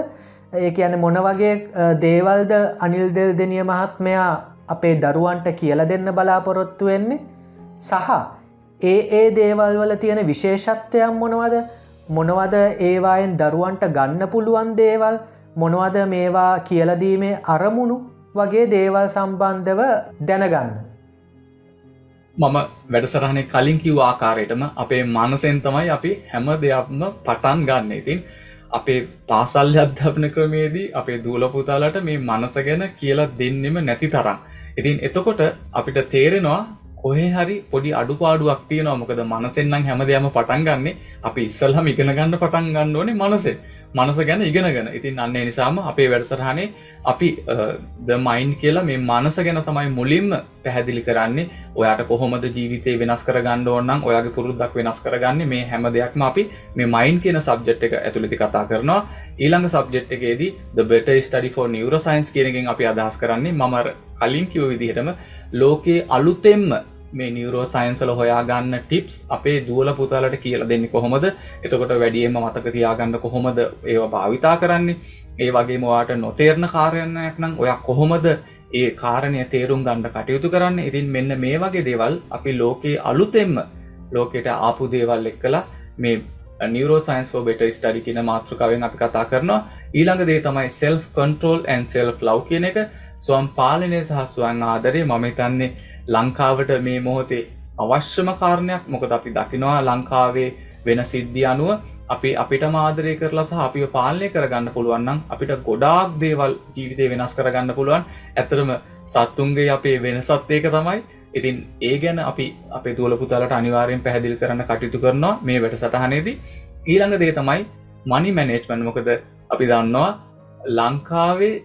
ඒ කියන මොන වගේ දේවල්ද අනිල් දෙල් දෙනිය මහත්මයා අපේ දරුවන්ට කියල දෙන්න බලාපොරොත්තු වෙන්නේ? සහ ඒ ඒ දේවල් වල තියෙන විශේෂත්වයන් මොනවද? මොනවද ඒවායෙන් දරුවන්ට ගන්න පුළුවන් දේවල්? මොනවද මේවා කියලදීමේ අරමුණු වගේ දේවල් සම්බන්ධව දැනගන්න. මම වැඩසරහනේ කලින් කිව් ආකාරයටම අපේ මනසෙන් තමයි අපි හැම දෙයක්ම පටන් ගන්න. ඉතින් අපේ පාසල් අධ්‍යාපන ක්‍රමේදී අපේ දූලපුතාලට මේ මනස ගැන කියලා දෙන්නෙම නැති තරම්. ඉතින් එතකොට අපිට තේරෙනවා කොහේ හරි පොඩි අඩුපාඩුවක් තියෙනවා. මොකද මනසෙන්නම් හැම දෙයක්ම පටන් ගන්නෙ අපි ඉස්සල්හම ඉගෙන ගන්න පටන් ගන්න ඕනේ මනසෙන්. මනස ගැන ඉගෙනගෙන. ඉතින් අන්නේ නිසාම අපේ වැඩසටහනේ අපි uh, ද මයින් කියලා මේ මනස ගැන තමයි මුලින්ම පැහැදිලි කරන්නේ. ඔයාට කොහොමද ජීවිතය වෙනස් කරගන්න ඕන්නම් ඔයාගේ පුරුද්දක් වෙනස් කරගන්නේ මේ හැම දෙයක්ම අපි මේ මයින් කියන සබ්ජෙට් එක ඇතුළති කතා කරනවා. ඊළඟ සබ්ජෙට් එකේදී the better study for neuroscience කියනකින් අපි අදහස් කරන්නේ. මමර කලින් කිව විදිහටම ලෝකයේ අලුතෙම්ම මේ නිවරෝ සයින්සල හොයාගන්න ටිප්ස් අපේ දුවල පුතාලට කියලා දෙන්න කොහොමද? එතකොට වැඩියම මතක තියාගන්න කොහොමද ඒවා භාවිතා කරන්නේ? ඒ වගේ මවාට නොතේරණ කාරයන්නයක් නම් ඔයක් කොහොමද ඒ කාරණය තේරුම් ගණ්ඩ කටයුතු කරන්න? ඉතින් මෙන්න මේ වගේ දේවල් අපි ලෝකයේ අලුතෙම්ම ලෝකෙට ආපු දේවල් එක්කලා මේ නිවරෝ සයින්ස් ෝ බෙට ස්ටඩි කියන මාතෘකාවෙන් අපි කතා කරනවා. ඊළඟ දේ තමයි self control and self love කියන එක. ස්වම් පාලනය සහ ස්වන් ආදරය. මම තන්නේ ලංකාවට මේ මොහොතේ අවශ්‍යම කාරණයක්. මොකද අපි දකිනවා ලංකාවේ වෙන සිද්ධිය අනුව අපි අපිට මාදරය කරලා සහ අපිව පාලනය කරගන්න පුළුවන්නම් අපිට ගොඩාක් දේවල් ජීවිතය වෙනස් කරගන්න පුළුවන්. ඇතරම සත්තුන්ගේ අපේ වෙනසත් ඒක තමයි. ඉතින් ඒ ගැන අපි අපේ තුවලපුතාලට අනිවාරයෙන් පැහැදිල් කරන්න කටයුතු කරනවා මේ වැට සටහනේදී ඊළඟ දේ තමයි මනි මැනේජ්මන් මොකද අපි දන්නවා ලංකාවේ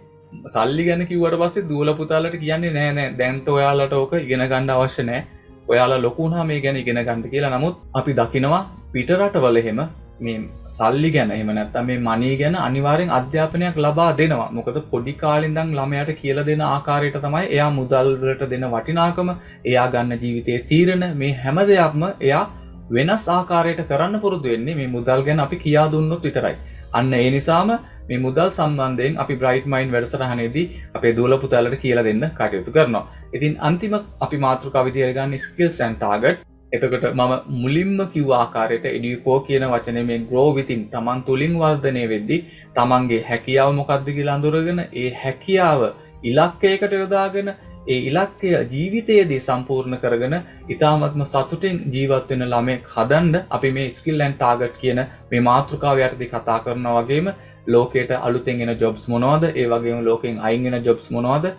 සල්ලි ගැන කිවට පස්සේ දූලපුතාලට කියන්නේ නෑ නෑ. දැන්ත ඔයාලට ඕක ඉගෙන ගණ්ඩ අවශ්‍ය නෑ. ඔයාලා ලොකුණා මේ ගැන ඉගෙන ගන්න කියලා. නමුත් අපි දකිනවා පිටරටවල එහෙම මේ සල්ලි ගැන එම නැත්ත මේ මනී ගැන අනිවාරෙන් අධ්‍යාපනයක් ලබා දෙනවා. මොකද පොඩි කාලින්දං ළමයට කියල දෙන ආකාරයට තමයි එයා මුදල්වලට දෙන වටිනාකම එයා ගන්න ජීවිතය තීරණ මේ හැම දෙයක්ම එයා වෙනස් ආකාරයට කරන්න පුරුදු වෙන්නේ මේ මුදල් ගැන අපි කියා දුන්නොත් විතරයි. අන්න ඒ නිසාම මේ මුදල් සම්බන්ධයෙන් අපි බ්‍රයිට් මයින් වැඩසටහනේදී අපේ දූල පුතාලට කියලා දෙන්න කටයුතු කරනවා. ඉතින් අන්තිම අපි මාතෘකා විදිරගන්න ස්කිල් සැන්ටාගට් එතකට මම මුලින්ම කිව් ආකාරයට එඩියකෝ කියන වචනය මේ ග්‍රෝ විතින් තමන් තුළින් වර්ධනය වෙද්දි තමන්ගේ හැකියාව මොකක්ද කියලා අඳුරගෙන ඒ හැකියාව ඉලක්කයකට යොදාගෙන ඒ ඉලක්කය ජීවිතයේදී සම්පූර්ණ කරගෙන ඉතාමත්ම සතුටින් ජීවත්වෙන ළමෙක් හදන්ඩ අපි මේ ස්කිල්ලන් ටාගට් කියන මේ මාතෘකාව යටදි කතා කරන වගේම ලෝකයට අලුතෙන්ගෙන ජොබ්ස් මොනවද? ඒ වගේම ලෝකෙන් අයිගෙන ජොබ්ස් මොනවද?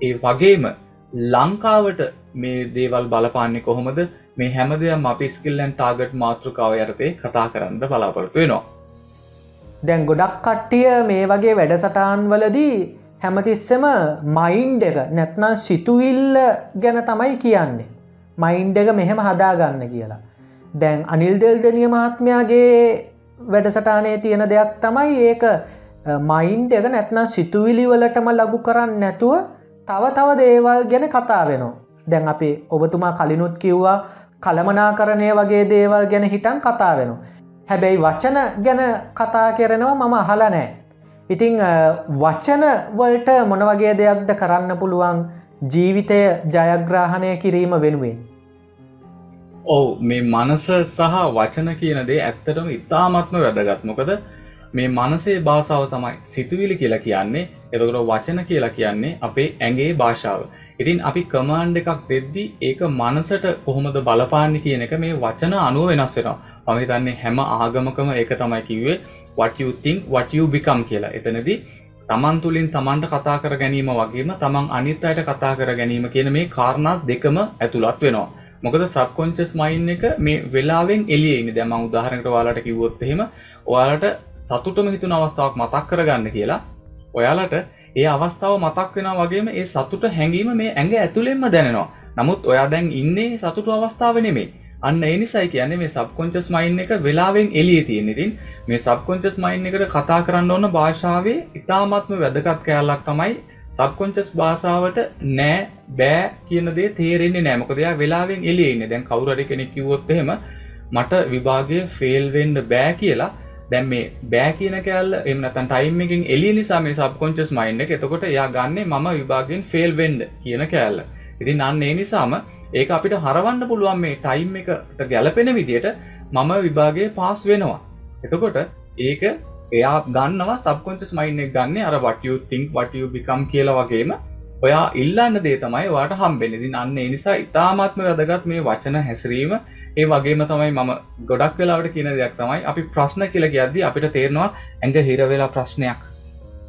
ඒ වගේම ලංකාවට මේ දේවල් බලපාන්නේ කොහොමද? මේ හැමදයම් අපි ස්කිල්ලන් ටාගට් මාතෘකාව යටතේ කතා කරන්න බලාපොරොත්තු වෙනවා. දැන් ගොඩක් කට්ටිය මේ වගේ වැඩසටාන් වලදී හැමතිස්සම මයින්් එක නැත්නම් සිතුවිල්ල ගැන තමයි කියන්නේ. මයින්් එක මෙහෙම හදාගන්න කියලා. දැන් අනිල් දෙල්දනිය මහත්මයාගේ වැඩසටානයේ තියෙන දෙයක් තමයි ඒක මයින්් එක නැත්නම් සිතුවිලි වලටම ලගු කරන්න නැතුව තව තව දේවල් ගැන කතා වෙනවා. දැන් අපි ඔබතුමා කලිනුත් කිව්වා කළමනා කරණය වගේ දේවල් ගැන හිටන් කතා වෙනවා. හැබැයි වචන ගැන කතා කරනවා මම අහලා නෑ ඉතිං වචන වලට මොන වගේ දෙයක්ද කරන්න පුළුවන්? ජීවිතය ජයග්‍රාහණය කිරීම වෙනුවෙන්. ඔවු මේ මනස සහ වචන කියන දේ ඇත්තටම ඉතාමත්ම වැදගත්. මොකද මේ මනසේ භාෂාව තමයි සිතුවිලි කියලා කියන්නේ. එතකට වචන කියලා කියන්නේ අපේ ඇගේ භාෂාව. ඉතින් අපි කමාන්්ඩ එකක් දෙද්දි ඒක මනසට කොහොමද බලපාන්න කියන එක මේ වචන අනුව වෙනස් වෙනවා. පමිතන්නේ හැම ආගමකම ඒක තමයි කිව්වේ. What you think what you become කියලා. එතනදී තමන් තුළින් තමන්ට කතා කර ගැනීම වගේම තමන් අනිත් අයට කතා කර ගැනීම කියන මේ කාරණා දෙකම ඇතුළත් වෙනවා. මොකද සබ්කොන්චස් මයින් එක මේ වෙලාවෙන් එලියනි දැම උදාහරණට වාලට කිව්වොත් එහෙම ඔයාලට සතුටම හිතුන අවස්ථාවක් මතක් කරගන්න කියලා ඔයාලට ඒ අවස්ථාව මතක් වෙන වගේම ඒ සතුට හැඟීම මේ ඇඟ ඇතුළෙන්ම දැනෙනවා. නමුත් ඔයා දැන් ඉන්නේ සතුට අවස්ථාව නෙමේ අන්න එනිසයි කියන්නේ මේ සබ්කොන්චස් මයින් එක වෙලාවෙන් එලිය තියෙන ඉතින් මේ සබ්කොන්චස් මයින් එකට කතා කරන්න ඕන භාෂාවේ ඉතාමත්ම වැදගත් කෑල්ලක් තමයි සබ්කොන්චස් භාෂාවට නෑ බෑ කියන දේ තේරෙන්නේ නෑ. මොකද එයා වෙලාවෙන් එළියේ ඉන්නේ. දැන් කවුරු හරි කෙනෙක් කිව්වොත් එහෙම මට විභාගය ෆේල් වෙන්න බෑ කියලා දැන් මේ බෑ කියන කෑල්ල එහෙම නැත්නම් ටයිම් එකකින් එළිය නිසා මේ සබ්කොන්චස් මයින්ඩ් එක එතකොට එයා ගන්නෙ මම විභාගයෙන් ෆේල් වෙන්න කියන කෑල්ල. ඉතින් අන්න ඒ නිසාම ඒක අපිට හරවන්න පුළුවන් මේ ටයිම් එකට ගැලපෙන විදියට මම විභාගය පාස් වෙනවා එතකොට ඒක එයා ගන්නවා සබ්කොන්චස් මයින් එක ගන්න අර වටයු තිංක් වටයු බිකම් කියලා වගේම ඔයා ඉල්ලන්න දේ තමයි වාට හම්බෙනෙදි අන්න නිසා ඉතාමත්ම වැදගත් මේ වචන හැසිරීම ඒ වගේම තමයි මම ගොඩක් වෙලාවට කියන දෙයක් තමයි අපි ප්‍රශ්න කියල කියද්දි අපිට තේරෙනවා ඇඟ හිරවෙලා ප්‍රශ්නයක්.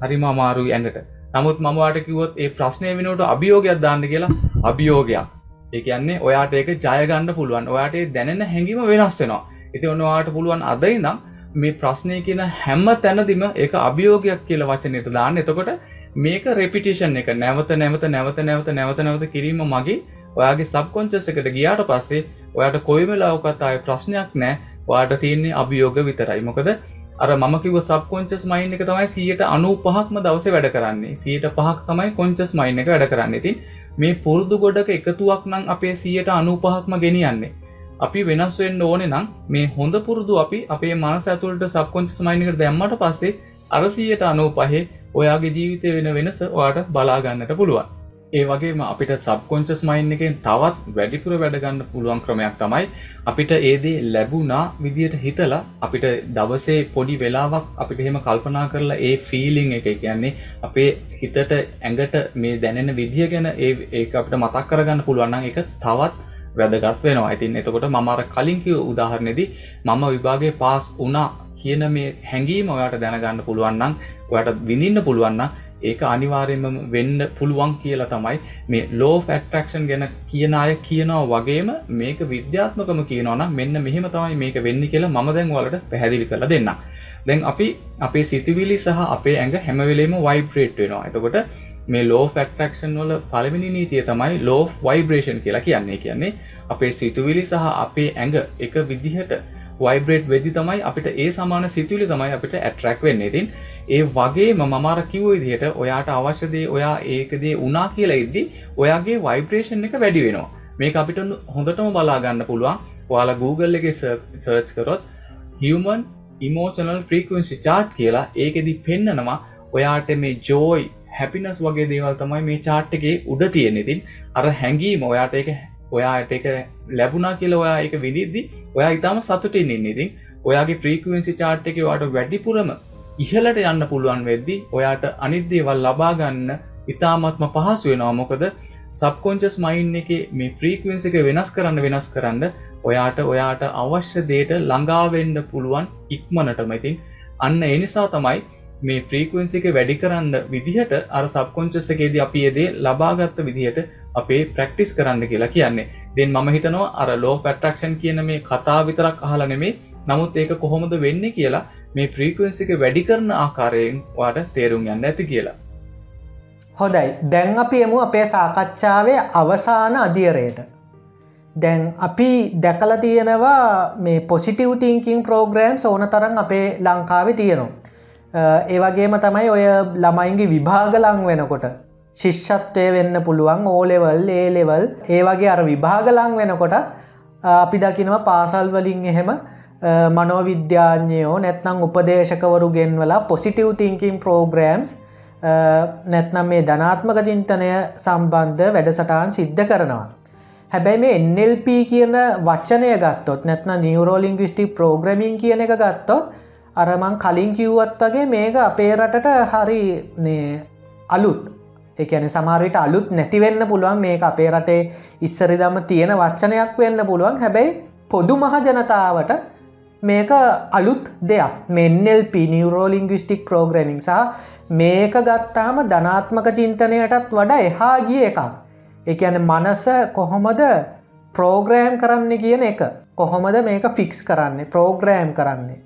හරිම අමාරුයි ඇඟට. නමුත් මමවාට කිවොත් ඒ ප්‍රශ්නය වෙනට අභියෝගයක් දාන්න කියලා අභියෝගයක්. ඒ කියන්නේ ඔයාට ඒක ජයගන්න පුළුවන්. ඔයාට දැනෙන හැඟීම වෙනස් වෙනවා. ඉති ඔන්නවාට පුළුවන් අදයි නම් මේ ප්‍රශ්නය කියන හැම්ම තැනදිම ඒක අභියෝගයක් කියල වචනයට දාන්න. එතකොට මේක රෙපිටිෂන් එක. නැවත නැවත නැවත නැවත නැවත නැවත කිරීම මගේ ඔයාගේ සබ්කොංචස් එකට ගියාට පස්සේ ඔයාට කොයිමලාවකත් අය ප්‍රශ්නයක් නෑ. වාට තියන්නේ අභියෝග විතරයි. මොකද අර මකිව සබ්කොංචස් මයින් එක තමයි සියට අනු පහක්ම දවස වැඩ කරන්නේ. සියට පහක් තමයි කොංචස් මයින් එක වැඩ කරන්න. ති මේ පුරුදු ගොඩක එකතුවක් නම් අපේ සියයට අනුපහක්ම ගෙනියන්නේ. අපි වෙනස් වෙන්න ඕනෙ නම් මේ හොඳ පුරුදු අපි අපේ මනස ඇතුළට සබ්කොන්චස් මයිනිකට දැම්මට පස්සේ අරසියට අනූ පහේ ඔයාගේ ජීවිතය වෙන වෙනස ඔයාට බලාගන්නට පුළුවන්. ඒ වගේම අපිට සබ්කොන්චස් මයින් එකෙන් තවත් වැඩිපුර වැඩගන්න පුළුවන් ක්‍රමයක් තමයි අපිට ඒදේ ලැබුණා විදියට හිතලා අපිට දවසේ පොඩි වෙලාවක් අපිට එහෙම කල්පනා කරලා ඒ ෆීලිං එක කියන්නේ අපේ හිතට ඇඟට මේ දැනෙන විදිහ ගැන ඒ අපිට මතක් කරගන්න පුළුවන්නම් එක තවත් වැදගත් වෙනවා. ඉතින් එතකොට මමර කලින්කිව උදාහරණෙදී මම විභාගේ පාස් වනා කියන මේ හැඟීම ඔයාට දැනගන්න පුළුවන්නම් ඔයට විඳින්න පුළුවන්න ඒක අනිවාර්යම වෙන්න පුළුවන් කියලා තමයි මේ ලෝ ෆැක්ටක්ෂන් ගැන කියන අය කියනවා වගේම මේක විද්‍යාත්මකම කියනවනම් මෙන්න මෙහෙම තමයි මේක වෙන්න කියලා මම දැන් වලට පැහැදිලි කරලා දෙන්න දැන් අපි අපේ සිතිවිලි සහ අපේ ඇඟ හැමවෙලේම වයිබ්‍රේට් වෙනවා. එතකොට මේ ලෝ ෆැක්ටක්ෂන් වල පළවෙනි නීතිය තමයි ලෝ වයිබ්‍රේෂන් කියලා කියන්නේ. කියන්නේ අපේ සිතුවිලි සහ අපේ ඇඟ එක විදිහට වයිබ්‍රේට් වෙදි තමයි අපිට ඒ සමාන සිතුවිලි තමයි අපිට ඇට්‍රක් වෙන්න. ඉතින් ඒ වගේ මමාර කිව් විදිහට ඔයාට අවශ්‍යදේ ඔයා ඒකදේ උනා කියලා ඉද්දි ඔයාගේ වයිබ්‍රේෂන් එක වැඩි වෙනවා. මේ අපිට හොඳටම බලාගන්න පුළුවන්. ඔයාලා Google එක සර්ච් කරොත් human emotional frequency chart කියලා ඒකෙදි පෙන්නනවා. ඔයාට මේ ජෝයි හැපිනස් වගේ දේවල් තමයි මේ චාට් එකේ උඩ තියෙන ඉතින් අර හැඟීම ඔයාට එක ඔයාට එක ලැබුණා කියලා ඔයා එක විදිද්දි ඔයා ඉතාම සතුටින් ඉන්න. ඉතින් ඔයාගේ ප්‍රීකුවෙන්සි චාට් එක වාට වැඩිපුරම ඉහලට යන්න පුළුවන් වෙද්දි ඔයාට අනිද්දේවල් ලබාගන්න ඉතාමත්ම පහසු වෙනවා. මොකද සබ්කොංචස් මයින් එක මේ ප්‍රීකුවෙන්ස එක වෙනස් කරන්න වෙනස් කරන්න ඔයාට ඔයාට අවශ්‍ය දේට ළඟාවෙන්න පුළුවන් ඉක්මනටම. ඉතින් අන්න එනිසා තමයි මේ ප්‍රීකුවෙන්සි එක වැඩි කරන්න විදිහට අර සබ්කොංචස් එකේදී අපි එදේ ලබාගත්ත විදිහට අපේ ප්‍රක්ටිස් කරන්න කියලා කියන්නේ. දෙන් මම හිතනවා අර ලෝ පැට්‍රක්ෂන් කියන මේ කතා විතරක් අහලා නෙමේ නමුත් ඒක කොහොමද වෙන්නේ කියලා මේ ප්‍රීකුවෙන්සි එක වැඩි කරන ආකාරයෙන් වාට තේරුම් යන්න ඇති කියලා. හොදයි දැන් අපි එමු අපේ සාකච්ඡාවේ අවසාන අධියරයට දැන් අපි දැකල තියෙනවා මේ පොසිටව් තිංකින් ප්‍රෝග්‍රෑම් ඕන තරන් අපේ ලංකාවේ තියෙනවා. ඒවගේම තමයි ඔය ළමයින්ගේ විභාග ලං වෙනකොට ශිෂ්ෂත්වය වෙන්න පුළුවන් ඕලෙවල් ඒලෙවල් ඒ වගේ අර විභාගලං වෙනකොට අපි දකිනවා පාසල් වලින් එහෙම Uh, මනෝවිද්‍යාඥයෝ නැත්නම් උපදේශකවරු ගෙන්වලා පොසිටව් තිංකින් ප්‍රෝග්‍රම්ස් නැත්නම් මේ ධනාත්මක චින්තනය සම්බන්ධ වැඩසටාන් සිද්ධ කරනවා. හැබැයි මේ NLP කියන වචනය ගත්තොත් නැත්න නිවරෝලිංගවිස්ටික් ප්‍රෝග්‍රමින් කියන එක ගත්තොත් අරමං කලින් කිව්වත් වගේ මේක අපේ රටට හරි අලුත් එකන සමාරයට අලුත් නැතිවෙන්න පුළුවන් මේක අපේ රටේ ඉස්සරිදම තියෙන වච්චනයක් වෙන්න පුළුවන් හැබැයි පොදු මහ ජනතාවට මේක අලුත් දෙයක්. මෙන්නල්ප නිවරෝලිංගවිස්ටික් ප්‍රෝග්‍රමිං සහ මේක ගත්තාම ධනාත්මක චින්තනයටත් වඩා එහා ගිය එකක්. එකන මනස කොහොමද ප්‍රෝග්‍රෑම් කරන්න කියන එක. කොහොමද මේක ෆික්ස් කරන්නේ ප්‍රෝග්‍රෑම් කරන්නේ.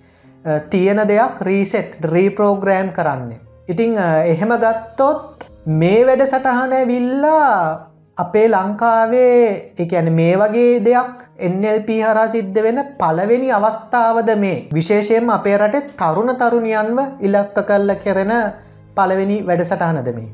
තියෙන දෙයක් රීසෙට් රීප්‍රෝග්‍රෑම් කරන්නේ. ඉතිං එහෙම ගත්තොත් මේ වැඩ සටහන විල්ලා අපේ ලංකාවේ එකන මේ වගේ දෙයක් එල්ප හරා සිද්ධ වෙන පලවෙනි අවස්ථාවද මේ? විශේෂයෙන් අපේ රටේ තරුණ තරුණියන්ව ඉලක්ක කල්ල කෙරෙන පලවෙනි වැඩසටහනද මේ.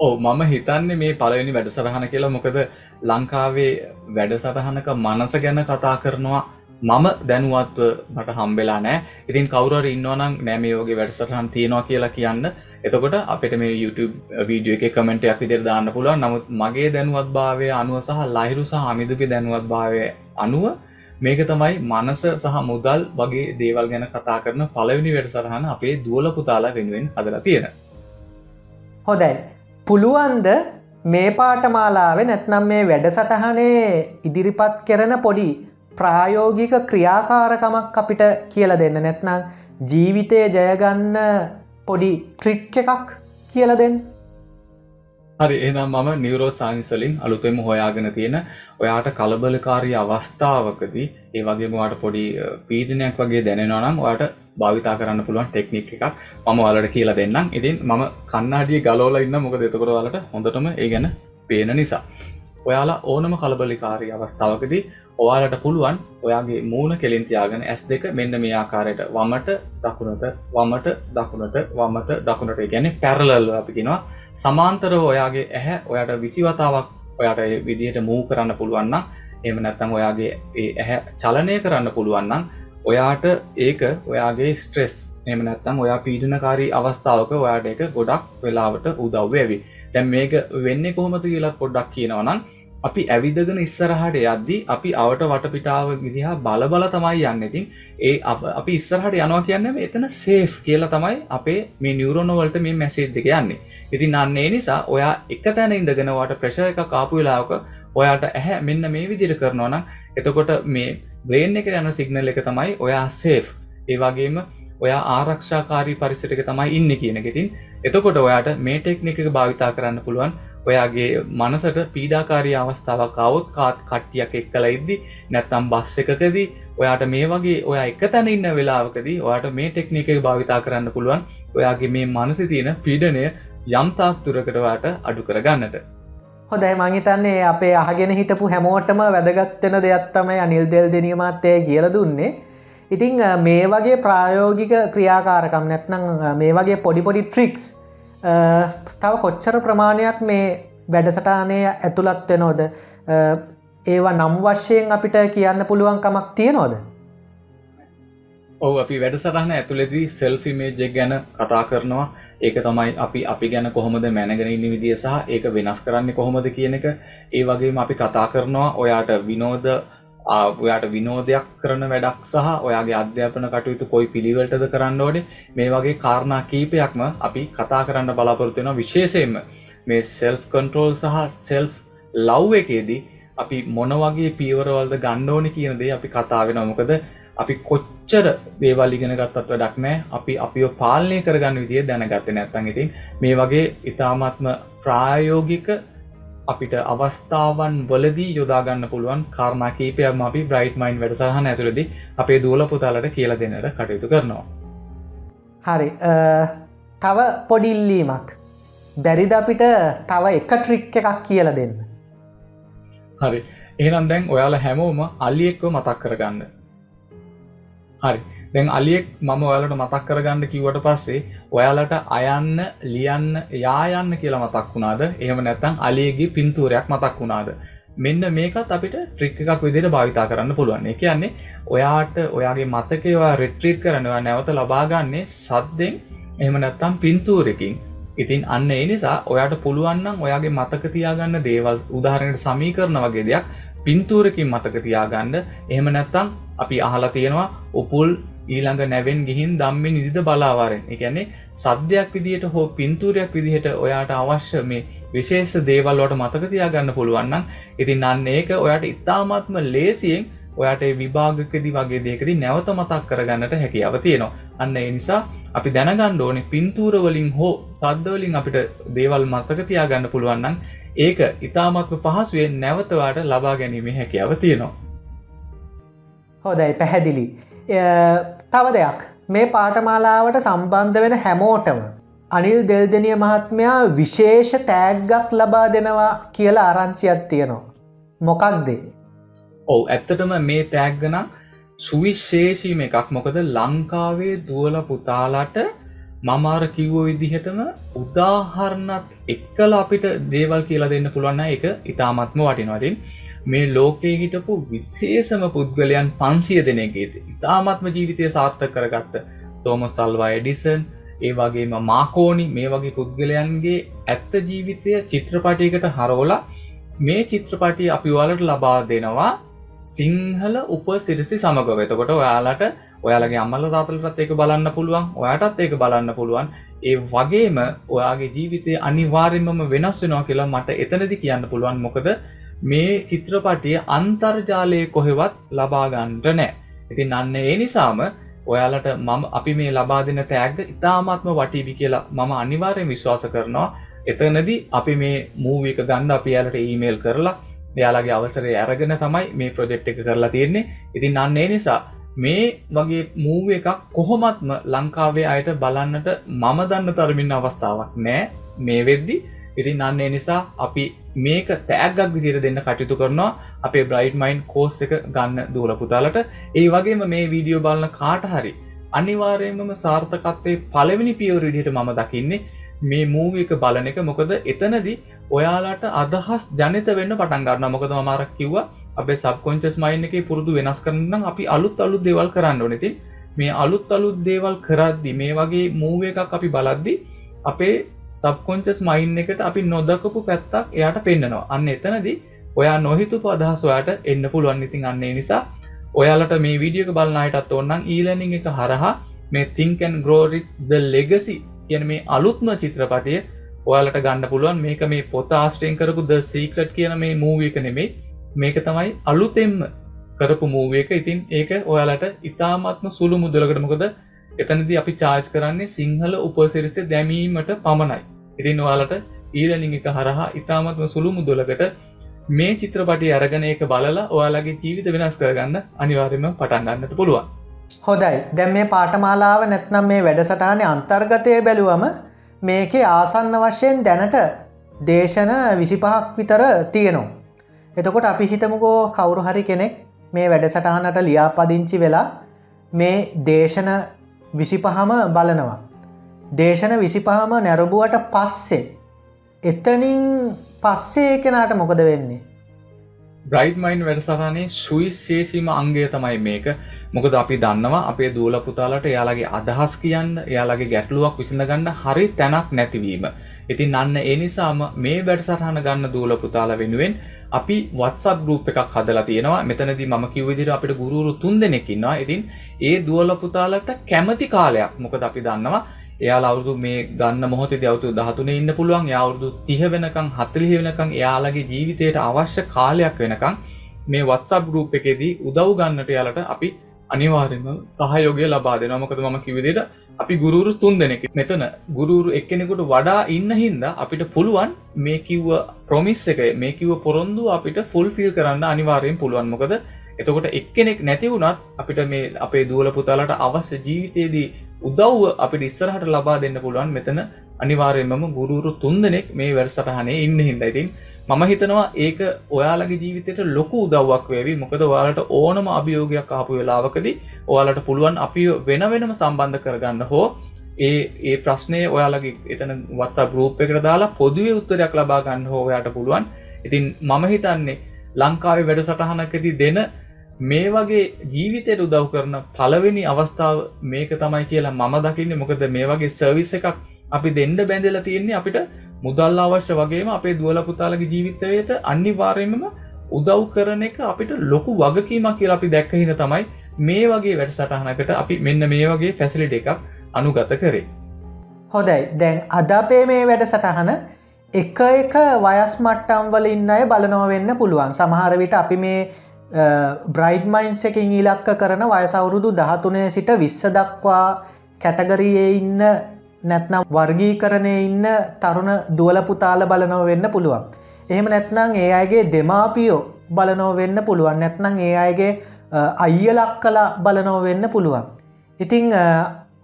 ඕ මම හිතන්නේ මේ පලවෙනි වැඩසටහන කියලා මොකද ලංකාවේ වැඩසටහනක මනස ගැන කතා කරනවා මම දැනුවත්ව මට හම්බෙලා නෑ. ඉතින් කවුරර ඉන්නවනම් නෑම යෝගේ වැඩසටහන් තියෙනවා කියලා කියන්න. එතකොට අපිට මේ YouTube වීඩියෝ එක කමෙන්ටයක් විදිර දාන්න පුළුවන්. නමුත් මගේ දැනුවත් භාවය අනුව සහ ලහිරු සහ අමිදුගේ දැනුවත් භාවය අනුව මේක තමයි මනස සහ මුදල් වගේ දේවල් ගැන කතා කරන පලවිනි වැඩසටහන අපේ දුවල පුතාලා වෙනුවෙන් හදලා තියෙන. හොදයි පුළුවන්ද මේ පාටමාලාව නැත්නම් මේ වැඩසටහනේ ඉදිරිපත් කරන පොඩි ප්‍රායෝගික ක්‍රියාකාරකමක් අපිට කියල දෙන්න. නැත්නම් ජීවිතය ජයගන්න පොඩි ට්‍රික් එකක් කියල දෙන්න. හරි එනම් මම නිවරෝ සයින්සලින් අලුතෙම හොයාගෙන තියෙන ඔයාට කලබලකාරී අවස්ථාවකදී ඒ වගේ මට පොඩි පීඩනයක් වගේ දැනෙනනම් ඔයාට භාවිතා කරන්න පුළුවන් ටෙක්නික් එකක් මම වලට කියලා දෙන්නම්. ඉතින් මම කන්නාඩිය ගලෝල ඉන්න මොක දෙතකොට වලට හොඳටම ඒ ගැන පේන නිසා. ඔයාලා ඕනම කලබලිකාරී අවස්ථාවකදී ඔයාලට පුළුවන් ඔයාගේ මූුණ කෙලින්තියාගෙන ඇස් දෙක මෙන්න මේ ආකාරයට වමට දකුණට වමට දකුණට වමට දකුණට. ගැන පැරලල්ල අපිකිෙනවා සමාන්තර ඔයාගේ ඇහැ ඔයාට විසිවතාවක් ඔයාට විදිහට මූ කරන්න පුළුවන්න එම නැත්තං ඔයාගේ ඇහැ චලනය කරන්න පුළුවන්නම් ඔයාට ඒක ඔයාගේ ස්ට්‍රෙස් එම නැත්තං ඔයා පීඩනකාරී අවස්ථාවක ඔයාට එක ගොඩක් වෙලාවට උදව්වේවි දැම් මේක වෙන්න කොහොමතු කියලත් පොඩ්ඩක් කියනවනම් අපි ඇවිදගෙන ඉස්සරහට යද්දී අපි අවට වටපිටාව විදිහා බලබල තමයි යන්න. ඉතින් ඒ අපි ඉස්සරහට යනවා කියන්න එතන සේෆ් කියලා තමයි අපේ මේ නිියවරෝනවලට මේ මැසේජ් එක යන්නේ. ඉතින් අන්නේ නිසා ඔයා එක තැන ඉඳගෙනවාට ප්‍රශ එක කාපු වෙලාවක ඔයාට ඇහැ මෙන්න මේ විදිර කරනවා නම් එතකොට මේ බ්‍රේන් එක යන සිගනල් එක තමයි ඔයා සේෆ් ඒවාගේම ඔයා ආරක්ෂාකාරී පරිසටක තමයි ඉන්න කියනගෙතින් එතකොට ඔයාට මේ ටෙක්නික භාවිතා කරන්න පුළුවන්. ඔයාගේ මනසට පීඩාකාරී අවස්ථාවක් අවුත් කාත් කට්ටියක් එක්කල ඉද්දි නැත්තම් බස් එකකදී ඔයාට මේ වගේ ඔයා එක තැන ඉන්න වෙලාවකදී ඔයාට මේ ටෙක්නික භාවිතා කරන්න පුළුවන්. ඔයාගේ මේ මනසි තියෙන පීඩනය යම්තාක් තුරකටවාට අඩු කරගන්නට. හොදයි මංහිතන්නේ අපේ අහගෙන හිටපු හැමෝටම වැදගත්වෙන දෙයක්ත්තමයි අනිල් දෙල් දෙනීමත්තය කියල දුන්නේ. ඉතිං මේ වගේ ප්‍රායෝගික ක්‍රියාකාරකම් නැත්නම් මේ වගේ පොඩිපොඩි ට්‍රික්ස් තව කොච්චර ප්‍රමාණයක් මේ වැඩසටානය ඇතුළත් වෙනෝද ඒවා නම් වශ්‍යයෙන් අපිට කියන්න පුළුවන්කමක් තියෙනෝද ඔව අපි වැඩසටහන ඇතුළෙදී සෙල්ෆිමේජ් ගැන කතා කරනවා. ඒක තමයි අපි අපි ගැන කොහොමද මැනගෙන ඉන්න විදිිය සහ ඒක වෙනස් කරන්න කොහොමද කියන එක. ඒ වගේම අපි කතා කරනවා. ඔයාට විනෝද ඔයාට විනෝදයක් කරන වැඩක් සහ ඔයාගේ අධ්‍යාපන කටයුතු කොයි පිළිවලටද කරන්න ඕනේ? මේ වගේ කාරණා කීපයක්ම අපි කතා කරන්න බලාපොරත්තුවෙන විශේෂයෙන්ම මේ සෙල්ෆ් කන්ට්‍රෝල් සහ සෙල්ෆ් ලව් එකේදී අපි මොන වගේ පීවරවල්ද ගණ්ඩෝනි කියනදේ අපි කතාවෙන මොකද අපි කොච්චර දේවල් ඉගෙන ගත්තත් වැඩක් නෑ අපි අපිෝ පාලනය කරගන්න විදිිය දැනගත්ත නැත්තන් ඉතින් මේ වගේ ඉතාමත්ම ප්‍රායෝගික අපිට අවස්ථාවන් වලදී යොදාගන්න පුළුවන් කාරණා කීපයක්ම අපි බ්‍රයිට් මයින් වැඩසහන ඇතුළදි අපේ දූල පුතාලට කියල දෙන්නට කටයුතු කරනවා. හරි තව පොඩිල්ලීමක් බැරිද අපිට තව එක ට්‍රික් එකක් කියල දෙන්න? හරි. එහෙනම් දැන් ඔයාලා හැමෝම අල්ලියෙක්ව මතක් කරගන්න. හරි දැන් අලියෙක් මම ඔයාලට මතක් කරගන්න කිවට පස්සේ ඔයාලට අයන්න ලියන්න යායන්න කියලා මතක් වුණාද? එහෙම නැත්තං අලියගේ පින්තූරයක් මතක් වුණාද? මෙන්න මේකත් අපිට ට්‍රික් එකක් විදිහට භාවිතා කරන්න පුළුවන්. ඒ කියන්නේ ඔයාට ඔයාගේ මතකේවා රෙට්‍රීට් කරනවා නැවත ලබාගන්නේ සද්දෙන් එහෙම නැත්තම් පින්තූරකින්. ඉතින් අන්න ඒ නිසා ඔයාට පුළුවන්නම් ඔයාගේ මතක තියාගන්න දේවල් උදාහරණයට සමීකරණ වගේ දෙයක් පින්තූරකින් මතක තියාගන්න. එහෙම නැත්තම් අපි අහලා තියෙනවා උපුල් ඊළඟ නැවෙන් ගිහින් දම්මෙන් ඉදිද බලාවාරෙන්. එකන්නේ සද්‍යයක් විදිහට හෝ පින්තූරයක් විදිහට ඔයාට අවශ්‍ය මේ විශේෂ දේවල්වට මතක තියාගන්න පුළුවන්නම් ඉතින් අන්න ඒක ඔයාට ඉතාමත්ම ලේසියෙන් ඔයාට විභාගකදි වගේ දෙකදි නැවත මතක් කරගන්නට හැකියාව තියෙනවා. අන්න ඒ නිසා අපි දැනගන්න ඕනේ පින්තූරවලින් හෝ සද්දවලින් අපිට දේවල් මතක තියාගන්න පුළුවන්නම් ඒක ඉතාමත්ම පහසුවෙන් නැවතවාට ලබා ගැනීමේ හැකියාව තියෙනවා. හොදයි පැහැදිලි. තව දෙයක්. මේ පාටමාලාවට සම්බන්ධ වෙන හැමෝටම අනිල් දෙල්දනිය මහත්මයා විශේෂ තෑග්ගක් ලබා දෙනවා කියලා ආරංචියත් තියෙනවා. මොකක්දේ? ඔව ඇත්තටම මේ තෑග්ගන සුවිශේෂීම එකක් මොකද ලංකාවේ දුවල පුතාලාට මමාර කිව්වෝ විදිහටම උදාහරණත් එක්කල අපිට දේවල් කියලා දෙන්න පුළුවන්න එක ඉතාමත්ම වටිනවටින් මේ ලෝකයේ හිටපු විශේෂම පුද්ගලයන් පන්සිය දෙනගේද ඉතාමත්ම ජීවිතය සාර්ථක කරගත්ත තෝම සල්වා එඩිසන් ඒ වගේම මාකෝනි මේ වගේ පුද්ගලයන්ගේ ඇත්ත ජීවිතය චිත්‍රපටයකට හරෝලා මේ චිත්‍රපටි අපි වලට ලබා දෙනවා සිංහල උප සිරිසි සමගව. එතකොට ඔයාලට ඔයාලගේ අම්මල තාතලටත් ඒක බලන්න පුළුවන් ඔයාටත් ඒක බලන්න පුළුවන්. ඒ වගේම ඔයාගේ ජීවිතය අනිවාර්යෙන්මම වෙනස් වෙනවා කියලා මට එතනදි කියන්න පුළුවන්. මොකද මේ චිත්‍රපටිය අන්තර්ජාලය කොහෙවත් ලබාගන්ට නෑ ඉතින් අන්න ඒ නිසාම ඔයාලට මම අපි මේ ලබා දෙන තෑග්ග ඉතාමත්ම වටීවි කියලා මම අනිවාර්යෙන් විශ්වාස කරනවා. එතනදි අපි මේ මූවික ගන්න අපි යාලට ඊමේල් කරලා යාලගේ අවසරය අරගෙන තමයි මේ ප්‍රොජෙක්් එක කරලා තියෙන්නේ. ඉතින් අන්න ඒ නිසා මේ වගේ මූව එකක් කොහොමත්ම ලංකාවේ අයට බලන්නට මම දන්න තරමින් අවස්ථාවක් නෑ මේ වෙද්දි ඉතින් අන්නේ නිසා අපි මේක තෑගක් විදිර දෙන්න කටයුතු කරනවා. අපේ බ්‍රයිට් මයින් කෝස් එක ගන්න දූල පුතාලට. ඒ වගේම මේ වීඩියෝ බලන්න කාට හරි අනිවාර්යයෙන්ම සාර්ථකත්වයේ පළවෙනි පියවර විදිහට මම දකින්නේ මේ මූව එක බලන එක. මොකද එතනදී ඔයාලාට අදහස් ජනිත වෙන්න පටන් ගන්න මොකද මමාරක් කිව්වා අපේ සබ්කොංචස් මයින් එක පුරුදු වෙනස් කරන්න අපි අලුත් අලුත් දේවල් කරන්න ඕනෙති මේ අලුත් අලුත් දේවල් කරද්දි මේ වගේ මූව එකක් අපි බලද්දි අපේ සබ්කොංචස් මයින් එකට අපි නොදකපු පැත්තක් එයාට පෙන්න්නනවා අන්න එතනදී ඔයා නොහිතු අදහස් ඔයාට එන්න පුළුවන්. ඉතින් අන්නේ නිසා ඔයාලට මේ වීඩියක බලන්නයටත් ඔන්නම් ඊලනිං එක හරහා මේ තිංකන් ග්‍රෝරික්ස් ද ලෙගසි කියන මේ අලුත්ම චිත්‍රපටය ඔයාලට ගන්න පුළුවන්. මේක මේ පොත ආශ්ටයෙන් කරපු ද සීකට් කියන මේ මූවික නෙමේ මේක තමයි අලුතෙම්ම කරපු මූුව එක. ඉතින් ඒක ඔයාලට ඉතාමත්ම සුළු මුදලකට. මොකද එතනද අපි චාර්ජ් කරන්නේ සිංහල උපසිරිස දැමීමට පමණයි. ඉතින් ඔයාලට ඊරනිං එක හරහා ඉතාමත්ම සුළු මුදලකට මේ චිත්‍රපටි අරගන එක බලලා ඔයාලගේ ජීවිත වෙනස් කරගන්න අනිවාර්යම පටන්ගන්නට පුළුවන්. හොදයි දැම් මේ පාටමාලාව නැත්නම් මේ වැඩසටානය අන්තර්ගතය බැලුවම මේකේ ආසන්න වශයෙන් දැනට දේශන විසිපහක් විතර තියෙනවා. එතකොට අපි හිතමුකෝ කවුරු හරි කෙනෙක් මේ වැඩසටහනට ලියාපදිංචි වෙලා මේ දේශන විසිපහම බලනවා. දේශන විසිපහම නැරබුවට පස්සේ එතනින් පස්සේ කෙනාට මොකද වෙන්නේ. බ්‍රයිට්මයින් වැඩසටනේ සුවිශේෂීම අංගය තමයි මේක මොකද අපි දන්නවා අපේ දූල පුතාලට එයාලගේ අදහස් කියන්න එයාලගේ ගැටලුවක් විසඳගන්න හරි තැනක් නැතිවීම. ඉතින් අන්න එනිසාම මේ වැඩසටහන ගන්න දූල පුතාල වෙනුවෙන් අපි වත්සත් ගරුප් එකක් හදලා තියෙනවා. මෙතනදි ම කිවවිදිර අපිට ගුරුරු තුන් දෙනෙකින්නවා ඉතින් ඒ දුවල පුතාලට කැමති කාලයක්. මොකද අපි දන්නවා එයා අවුදු මේ ගන්න මොහොත දවතු දහතුන ඉන්න පුළුවන්. යවුරුදු තිහ වෙනකං හත්තලිහ වෙනකං එයාලගේ ජීවිතයට අවශ්‍ය කාලයක් වෙනකං මේ වත්සබ් ගරුප් එකෙදී උදව් ගන්නට යාලට අපි අනිවාර්යයෙන්ම සහයෝගය ලබා දෙනවා. මොකද මම කිව්ව විදිහට අපි ගුරුවරු තුන් දෙනෙක්. මෙතන ගුරුවරු එක්කෙනෙකුට වඩා ඉන්න හින්දා අපිට පුළුවන් මේ කිව්ව ප්‍රොමිස් එක මේ කිව්ව පොරොන්දු අපිට ෆුල්ෆිල් කරන්න අනිවාර්යෙන් පුළුවන්. මොකද එතකොට එක්කෙනෙක් නැති වුණත් අපිට මේ අපේ දුවල පුතාලට අවශ්‍ය ජීවිතයේදී උදව්ව අපිට ඉස්සරහට ලබා දෙන්න පුළුවන්. මෙතන අනිවාර්යෙන්ම ගුරුවරු තුන් දෙනෙක් මේ වැඩසටහනේ ඉන්න හින්දා. ඉතින් මම හිතනවා ඒක ඔයාලගේ ජීවිතයට ලොකු උදව්වක් වේවි. මොකද ඔයාලට ඕනම අභියෝගයක් ආපු වෙලාවකදී ඔයාලට පුළුවන් අපි වෙන වෙනම සම්බන්ධ කරගන්න හෝ ඒ ඒ ප්‍රශ්නය ඔයාලගේ එතන වත්තා ගරූප් එකට දාලා පොදුවේ උත්තරයක් ලබා ගන්න හෝ ඔයාට පුළුවන්. ඉතින් මම හිතන්නේ ලංකාවේ වැඩසටහනකදී දෙන මේ වගේ ජීවිතයට උදව් කරන පළවෙනි අවස්ථාව මේක තමයි කියලා මම දකින්නේ. මොකද මේ වගේ සර්විස් එකක් අපි දෙන්න බැඳලා තියෙන්නේ අපිට මුදල් අවශ්‍ය වගේම අපේ දුවල පුතාලගේ ජීවිතයට අනිවාර්යයෙන්ම උදව් කරන එක අපිට ලොකු වගකීමක් කියලා අපි දැක්ක හින්දා තමයි මේ වගේ වැඩසටහනකට අපි මෙන්න මේ වගේ ෆැසිලිටි එකක් අනුගත කරේ. හොඳයි දැන් අද අපේ මේ වැඩසටහන එක එක වයස් මට්ටම් වල ඉන්න අය බලනව වෙන්න පුළුවන් සමහර විට අපි මේ බ්‍රයිඩ්මයින්ස් එකින් ඉලක්ක කරන වයසවුරුදු දහතුනේ සිට විශ්ස දක්වා කැටගරයේ ඉන්න නැත්නම් වර්ගීකරණය ඉන්න තරුණ දුවලපුතාල බලනව වෙන්න පුළුවන්. එහෙම නැත්නම් ඒ අයගේ දෙමාපියෝ බලනව වෙන්න පුළුවන් නැත්නම් ඒ අයගේ අයියලක් කලා බලනව වෙන්න පුළුවන්. ඉතිං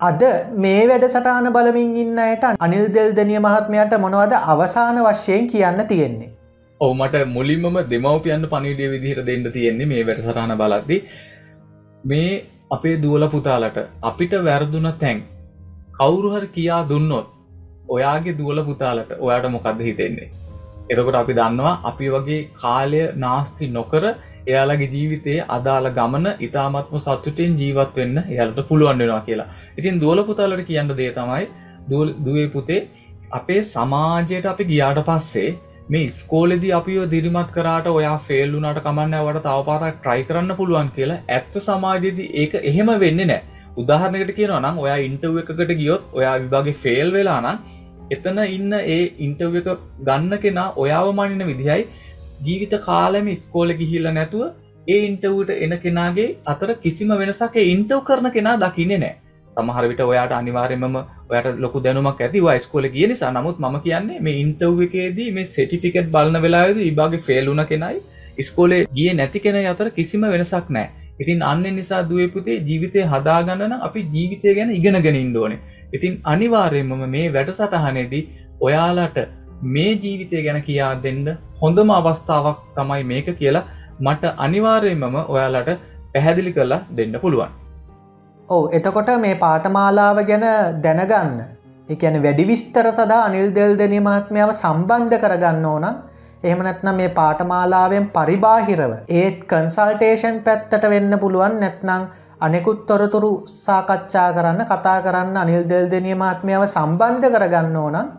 අද මේ වැඩ සටාන බලමින් ඉන්න අයට අනිල් දෙල් දනිය මහත්මයට මොනවද අවසාන වශයෙන් කියන්න තියෙන්නේ. ඔවමට මුලින්මම දෙමවපියන්න පනිඩිය විදිහට දෙන්න තියෙන්නේ මේ වැඩ සටාන බලද්දි මේ අපේ දුවල පුතාලට අපිට වැරදුන තැන් කවුරුහර කියා දුන්නොත් ඔයාගේ දුවල පුතාලට ඔයාට මොකක්ද හිතෙන්නේ. එතකොට අපි දන්නවා අපි වගේ කාලය නාස්ති නොකර එයාලගේ ජීවිතයේ අදාළ ගමන ඉතාමත්ම සතුටෙන් ජීවත් වෙන්න එයාලට පුළුවන් වෙනවා කියලා. ඉතින් දුවල පුතාලට කියන්න දේ තමයි දුවේ පුතේ අපේ සමාජයට අපි ගියාට පස්සේ මේ ස්කෝලෙදි අපිව දිරිමත් කරාට ඔයා ෆෙල්ලුනට කමන්න වට තවපාතක් ට්‍රයි කරන්න පුළුවන් කියලා ඇත්ත සමාජයේදී ඒක එහෙම වෙන්නේ නෑ උදාහරණකට කියනවා නම් ඔයා ඉන්ටව් එකකට ගියොත් ඔයා විභාගේ ෆෙල් වෙලා නම් එතන ඉන්න ඒ ඉන්ටව් එක ගන්න කෙනා ඔයාව මනින විදිහයි. ජීවිත කාලම ස්කෝල ගිහිල්ල නැතුව ඒ ඉන්ටවට එන කෙනාගේ අතර කිසිම වෙනසක් ඉන්ටව් කරන කෙනා දකින්නේ නෑ තමහරවිට ඔයාට අනිවාර්යමම ඔයට ලොකු දැනුමක් ඇති ස්කෝල කිය නිසා. නමුත් ම කියන්නේ මේ ඉන්ටව් එකේදී මේ සෙටිෆිකට් බලන වෙලාද ඉබාගේ ෆෙල්ලුන කෙනයි ස්කෝලේ ගිය නැති කෙන අතර කිසිම වෙනසක් නෑ ඉතින් අන්න නිසා දුවපුතේ ජීවිතය හදාගන්නන අපි ජීවිතය ගැන ඉගෙනගෙන ඉන්ඩෝනේ ඉතින් අනිවාර්යයෙන්මම මේ වැඩසටහනේදී ඔයාලාට මේ ජීවිතය ගැන කියා දෙන්න හොඳම අවස්ථාවක් තමයි මේක කියලා මට අනිවාර්යයෙන්මම ඔයාලට පැහැදිලි කරලා දෙන්න පුළුවන්. ඔව එතකොට මේ පාටමාලාව ගැන දැනගන්න එකන වැඩි විස්තර සදා අනිල් දෙල් දෙනී මහත්මාව සම්බන්ධ කරගන්න ඕනන් එහෙමනැත්නම් මේ පාටමාලාවෙන් පරිබාහිරව ඒත් කන්සල්ටේෂන් පැත්තට වෙන්න පුළුවන් නැත්නම් අනෙකුත් තොරතුරු සාකච්ඡා කරන්න කතා කරන්න අනිල් දෙල් දෙනිය මාත්මාව සම්බන්ධ කරගන්න ඕනම්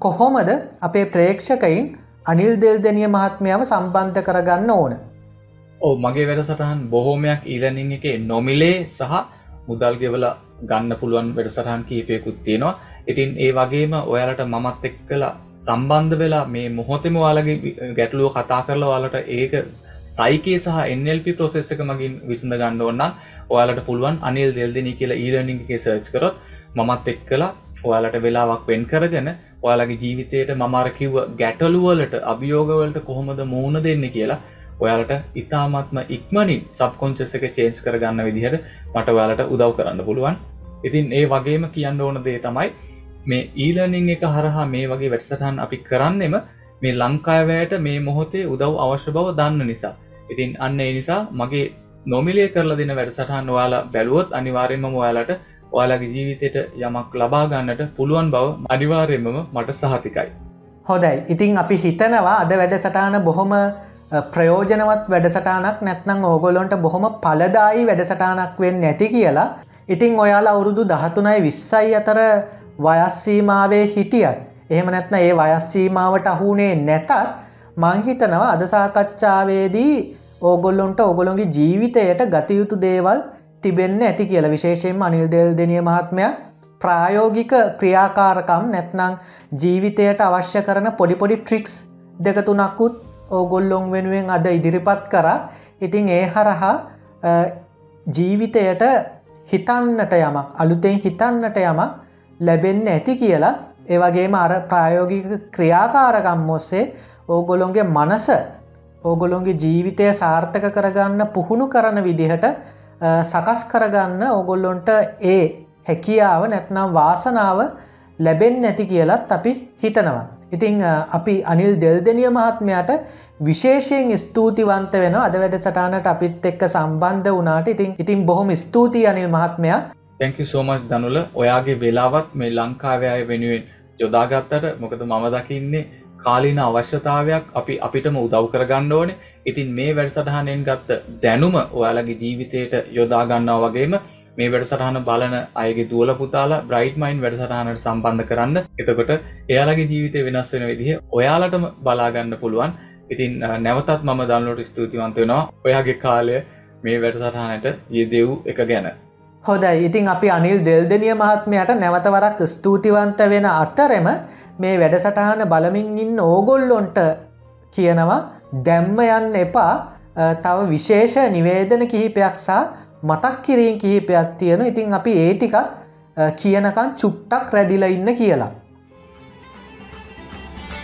කොහොමද අපේ ප්‍රේක්ෂකයින් අනිල් දෙල් දෙනිය මහත්මාව සම්බන්ධ කරගන්න ඕන? ඕ මගේ වැඩසටහන් බොහෝමයක් ඊලනින් එක නොමිලේ සහ මුදල්ගෙවල ගන්න පුළුවන් වැඩසටහන් කීපයකුත් තියෙනවා. ඉතින් ඒ වගේම ඔයාලට මමත් එක් කලා සම්බන්ධ වෙලා මේ මොහොතෙම වාලගේ ගැටලුව කතා කරලා වාලට ඒක සයිකේ සහ එල්ප ප්‍රොසෙස් එක මගින් විසඳ ගන්න ඔන්න ඔයාලට පුළුවන් අනිල් දෙල්දනී කියලා ඊලනිං එක සර්ච් කරොත් මමත් එක් කලා ඔයාලට වෙලාවක් වෙන් කරගෙන ඔයාලගේ ජීවිතයට මමාරකිව්ව ගැටලුවලට අභියෝගවලට කොහොමද මූුණ දෙන්න කියලා ඔයාලට ඉතාමත්ම ඉක්මනින් සබ්කොංචස් එක චේන්ස් කරගන්න විදිහට මට ඔයාලට උදව් කරන්න පුළුවන්. ඉතින් ඒ වගේම කියන්න ඕන දේ තමයි මේ ඊලනිං එක හරහා මේ වගේ වැඩසටහන් අපි කරන්නෙම මේ ලංකාවයට මේ මොහොතේ උදව් අවශ්‍ය බව දන්න නිසා. ඉතින් අන්න ඒ නිසා මගේ නොමිලේ කරලා දෙන වැඩසටහන් වාලා බැලුවොත් අනිවාර්යම ඔයාලට ඔයාලගේ ජීවිතයට යමක් ලබා ගන්නට පුළුවන් බව අනිවාර්යමම මට සහතිකයි. හොදයි ඉතිං අපි හිතනවා අද වැඩසටාන බොහොම ප්‍රයෝජනවත් වැඩසටානක් නැත්නම් ඕගොලොන්ට බොහොම පලදායි වැඩසටානක් වෙන් නැති කියලා. ඉතිං ඔයාලා අවුරුදු දහතුනයි විස්සයි අතර වයස්සීමාවේ හිටියත් එහෙම නැත්න ඒ වයස්සීමාවට අහුනේ නැතත් මංහිතනවා අද සාකච්ඡාවේදී ඕගොල්ලොන්ට ඔගොළොන්ගේ ජීවිතයට ගතයුතු දේවල් තිබෙන්න ඇති කියල. විශේෂයෙන් අනිල් දෙල් දෙනිය මහත්මය ප්‍රායෝගික ක්‍රියාකාරකම් නැත්නං ජීවිතයට අවශ්‍ය කරන පොඩිපොඩි ට්‍රික්ස් දෙකතුනක්කුත් ඕගොල්ලොන් වෙනුවෙන් අද ඉදිරිපත් කර. ඉතිං ඒ හරහා ජීවිතයට හිතන්නට යමක් අලුතෙන් හිතන්නට යමක් ලැබෙන්න ඇති කියලා. ඒවගේම අර ප්‍රායෝගික ක්‍රියාකාරකම් ඔස්සේ ඕගොලොන්ගේ මනස ඕගොලොන්ගේ ජීවිතය සාර්ථක කරගන්න පුහුණු කරන විදිහට සකස් කරගන්න ඕගොල්ලොන්ට ඒ හැකියාව නැත්නම් වාසනාව ලැබෙන් නැති කියලත් අපි හිතනවා. ඉතිං අපි අනිල් දෙල්දනිය මහත්මයට විශේෂයෙන් ස්තුතිවන්ත වෙන අද වැඩ සටානට අපිත් එක්ක සම්බන්ධ වනාට ඉතින් ඉතින් බොහොම ස්තුතියි අනිල් මහත්මයා. තැංකි සෝමස් දනුල ඔයාගේ වෙලාවත් මේ ලංකාවයාය වෙනුවෙන් යොදාගත්තට මොකද මම දකින්නේ කාලීන අවශ්‍යතාවයක් අපි අපිටම උදව් කරගන්න ඕනේ. ඉතින් මේ වැඩසටහනෙන් ගත්ත දැනුම ඔයාලගේ ජීවිතයට යොදාගන්නවා වගේම මේ වැඩසටහන බලන අයගේ දුවල පුතාලා බ්‍රයිට් මයින් වැඩසටහනට සම්බන්ධ කරන්න. එතකොට එයාලගේ ජීවිතය වෙනස් වෙන විදිහ ඔයාලටම බලාගන්න පුළුවන්. ඉතින් නැවතත් මම දන්නලට ස්තුතිවන්ත වෙනවා. ඔයාගේ කාලය මේ වැඩසටහනට යෙදෙව් එක ගැන. හොදයි ඉතින් අපි අනිල් දෙල්දනිය මහත්මයට නැවතවරක් ස්තුතිවන්ත වෙන අත්තරෙම මේ වැඩසටහන බලමින් ඉන්න ඕගොල්ලොන්ට කියනවා දැම්ම යන්න එපා. තව විශේෂ නිවේදන කිහිපයක් සහ මතක් කිරීම් කිහිපයක් තියෙන ඉතින් අපි ඒ ටිකත් කියනකන් චුට්ටක් රැදිල ඉන්න කියලා.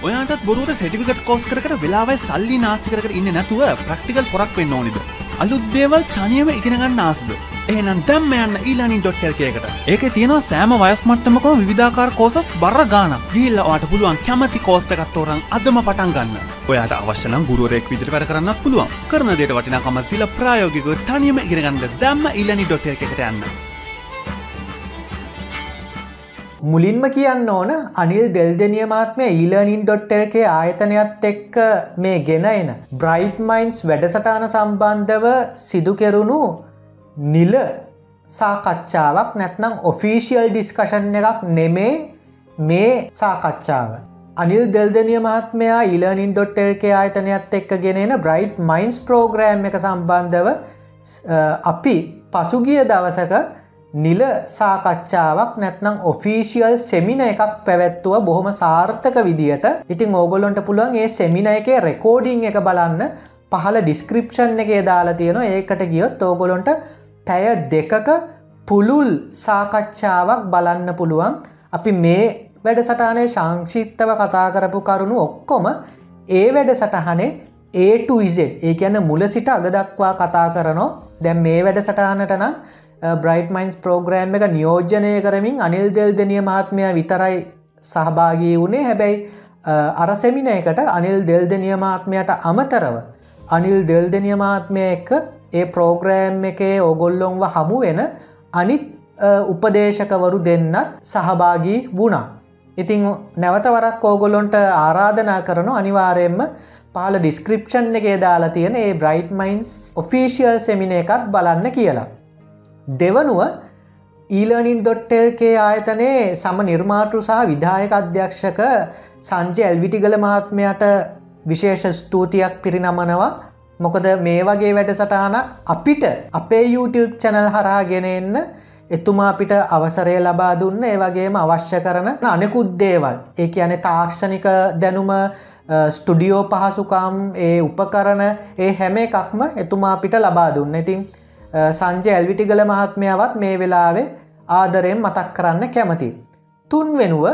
ඔයාටත් බොරුවට සෙටිවිකට් කෝස් කර වෙලාවයි සල්ලි නාස්තිකරකට ඉන්න නැතුව ප්‍රක්ටිකල් පොරක් වෙන්න ඕනිද. අලුත්දේවල් තනියම ඉගෙනගන්න ආසද. එහෙනම් දැම්ම යන්න ඊලානින් ඩොට්ටල්කයකට ඒක තියෙනවා සෑම වයස්මට්ටමකම විධාකාර කෝසස් බර ගාන ගිල්ල වාට පුළුවන් කැමති කෝස්ටකත්තෝරන් අදම පටන් ගන්න. ඔයාට අවශ්‍යනම් ගුරුවරෙක් විදිරි වැඩ කරන්න පුළුවන්. කරන දේට වටිනාකම තිල ප්‍රායෝගික තනියම ඉගෙනගන්න දැම්ම ඊලනි ඩොට්ටල්කට යන්න. මුලින්ම කියන්න ඕන අනිල් දෙල්දනිය මාත්මය ඊලනින්.ටල්කේ ආයතනයත් එක්ක මේ ගෙන එන බ්‍රයිට් මයින්ස් වැඩසටාන සම්බන්ධව සිදු කෙරුණු නිල සාකච්ඡාවක් නැත්නම් ඔෆිසිියල් ඩිස්කෂන් එකක් නෙමේ මේ සාකච්ඡාව. අනිල් දෙල්දනිය මහත්මයා ඉලනින්.ටල්ක ආයතනයත් එක්ක ගෙනෙන බ්‍රයිට් මයින්ස් ප්‍රෝග්‍රෑම් එක සම්බන්ධව අපි පසුගිය දවසක නිල සාකච්ඡාවක් නැත්නම් ඔෆිසිියල් සෙමින එකක් පැවැත්තුව බොහොම සාර්ථක විදියට. ඉතින් ඕගොලොන්ට පුළුවන් ඒ සෙමින එක රෙකෝඩිං එක බලන්න. පහල ඩිස්ක්‍රපෂන් එකේ දාලා තියෙනවා. ඒකට ගියොත් ඕගොලොන්ට පැය දෙකක පුළුල් සාකච්ඡාවක් බලන්න පුළුවන්. අපි මේ වැඩ සටහනේ සංක්ෂිප්තව කතා කරපු කරුණු ඔක්කොම ඒ වැඩ සටහනේ ඒටZ ඒ කියන මුල සිට අග දක්වා කතා කරනෝ දැම් මේ වැඩ සටහනට නම් බ්‍රයිට් මයින්ස් ප්‍රෝග්‍රෑම් එක නියෝජනය කරමින් අනිල් දෙල් දෙනිය මහත්මය විතරයි සහභාගී වුණේ හැබැයි අරසෙමින එකට අනිල් දෙල් දෙනිය මාත්මයට අමතරව අනිල් දෙල් දෙනිය මාත්මය එක්ක ඒ ප්‍රෝග්‍රෑම් එකේ ඔගොල්ලොන්ව හමු වෙන අනිත් උපදේශකවරු දෙන්නත් සහභාගී වුණා. ඉතිං නැවතවරක් ඕගොලොන්ට ආරාධනා කරනු අනිවාරයෙන්ම පාල ඩිස්ක්‍රපෂන් එකේ දාලා තියෙන ඒ බ්‍රයිට් මයින්ස් ඔෆිසිියල් සෙමින එකත් බලන්න කියලා. දෙවනුව ඊලනින්.ටල්කේ ආයතනයේ සම නිර්මාතෘ සහ විදායක අධ්‍යක්ෂක සංජය ඇල්විටිගල මහත්මයට විශේෂ ස්තුතියක් පිරිනමනවා. මොකද මේ වගේ වැඩසටානක් අපිට අපේ YouTube චැනල් හරහා ගෙනෙන්න එතුමා අපිට අවසරය ලබා දුන්න ඒ වගේම අවශ්‍ය කරන අනෙකුත් දේවල්. ඒ කියන තාක්ෂණික දැනුම ස්ටුඩියෝ පහසුකම් ඒ උපකරන ඒ හැම එකක්ම එතුමා අපිට ලබා දුන්න. ඉතින් සංජය ඇල්විටිගල මහත්මයාවත් මේ වෙලාවේ ආදරයෙන් මතක් කරන්න කැමති. තුන් වෙනුව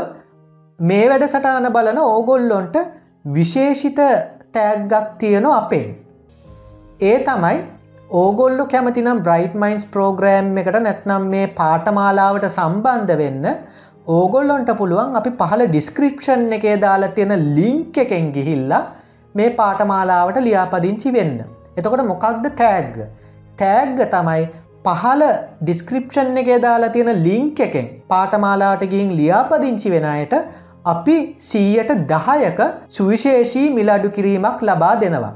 මේ වැඩසටාන බලන ඕගොල්ලොන්ට විශේෂිත තෑග්ගක් තියෙන අපෙන්. ඒ තමයි ඕගොල්ලු කැමතිනම් බ්‍රයිට් මයින්ස් ප්‍රෝග්‍රෑම් එකට නැත්නම් මේ පාටමාලාවට සම්බන්ධ වෙන්න ඕගොල්ලොන්ට පුළුවන් අපි පහල ඩිස්ක්‍රපෂන් එකේ දාලා තියෙන ලිංක් එකෙන් ගිහිල්ලා මේ පාටමාලාවට ලියාපදිංචි වෙන්න. එතකොට මොකක්ද තෑග්ග. තෑග්ග තමයි පහල ඩිස්ක්‍රපෂන් එකේ දාලා තියෙන ලිංක් එකෙන් පාටමාලාට ගින් ලියාපදිංචි වෙන අයට අපි සීයට දහයක සුවිශේෂී මිලඩු කිරීමක් ලබා දෙනවා.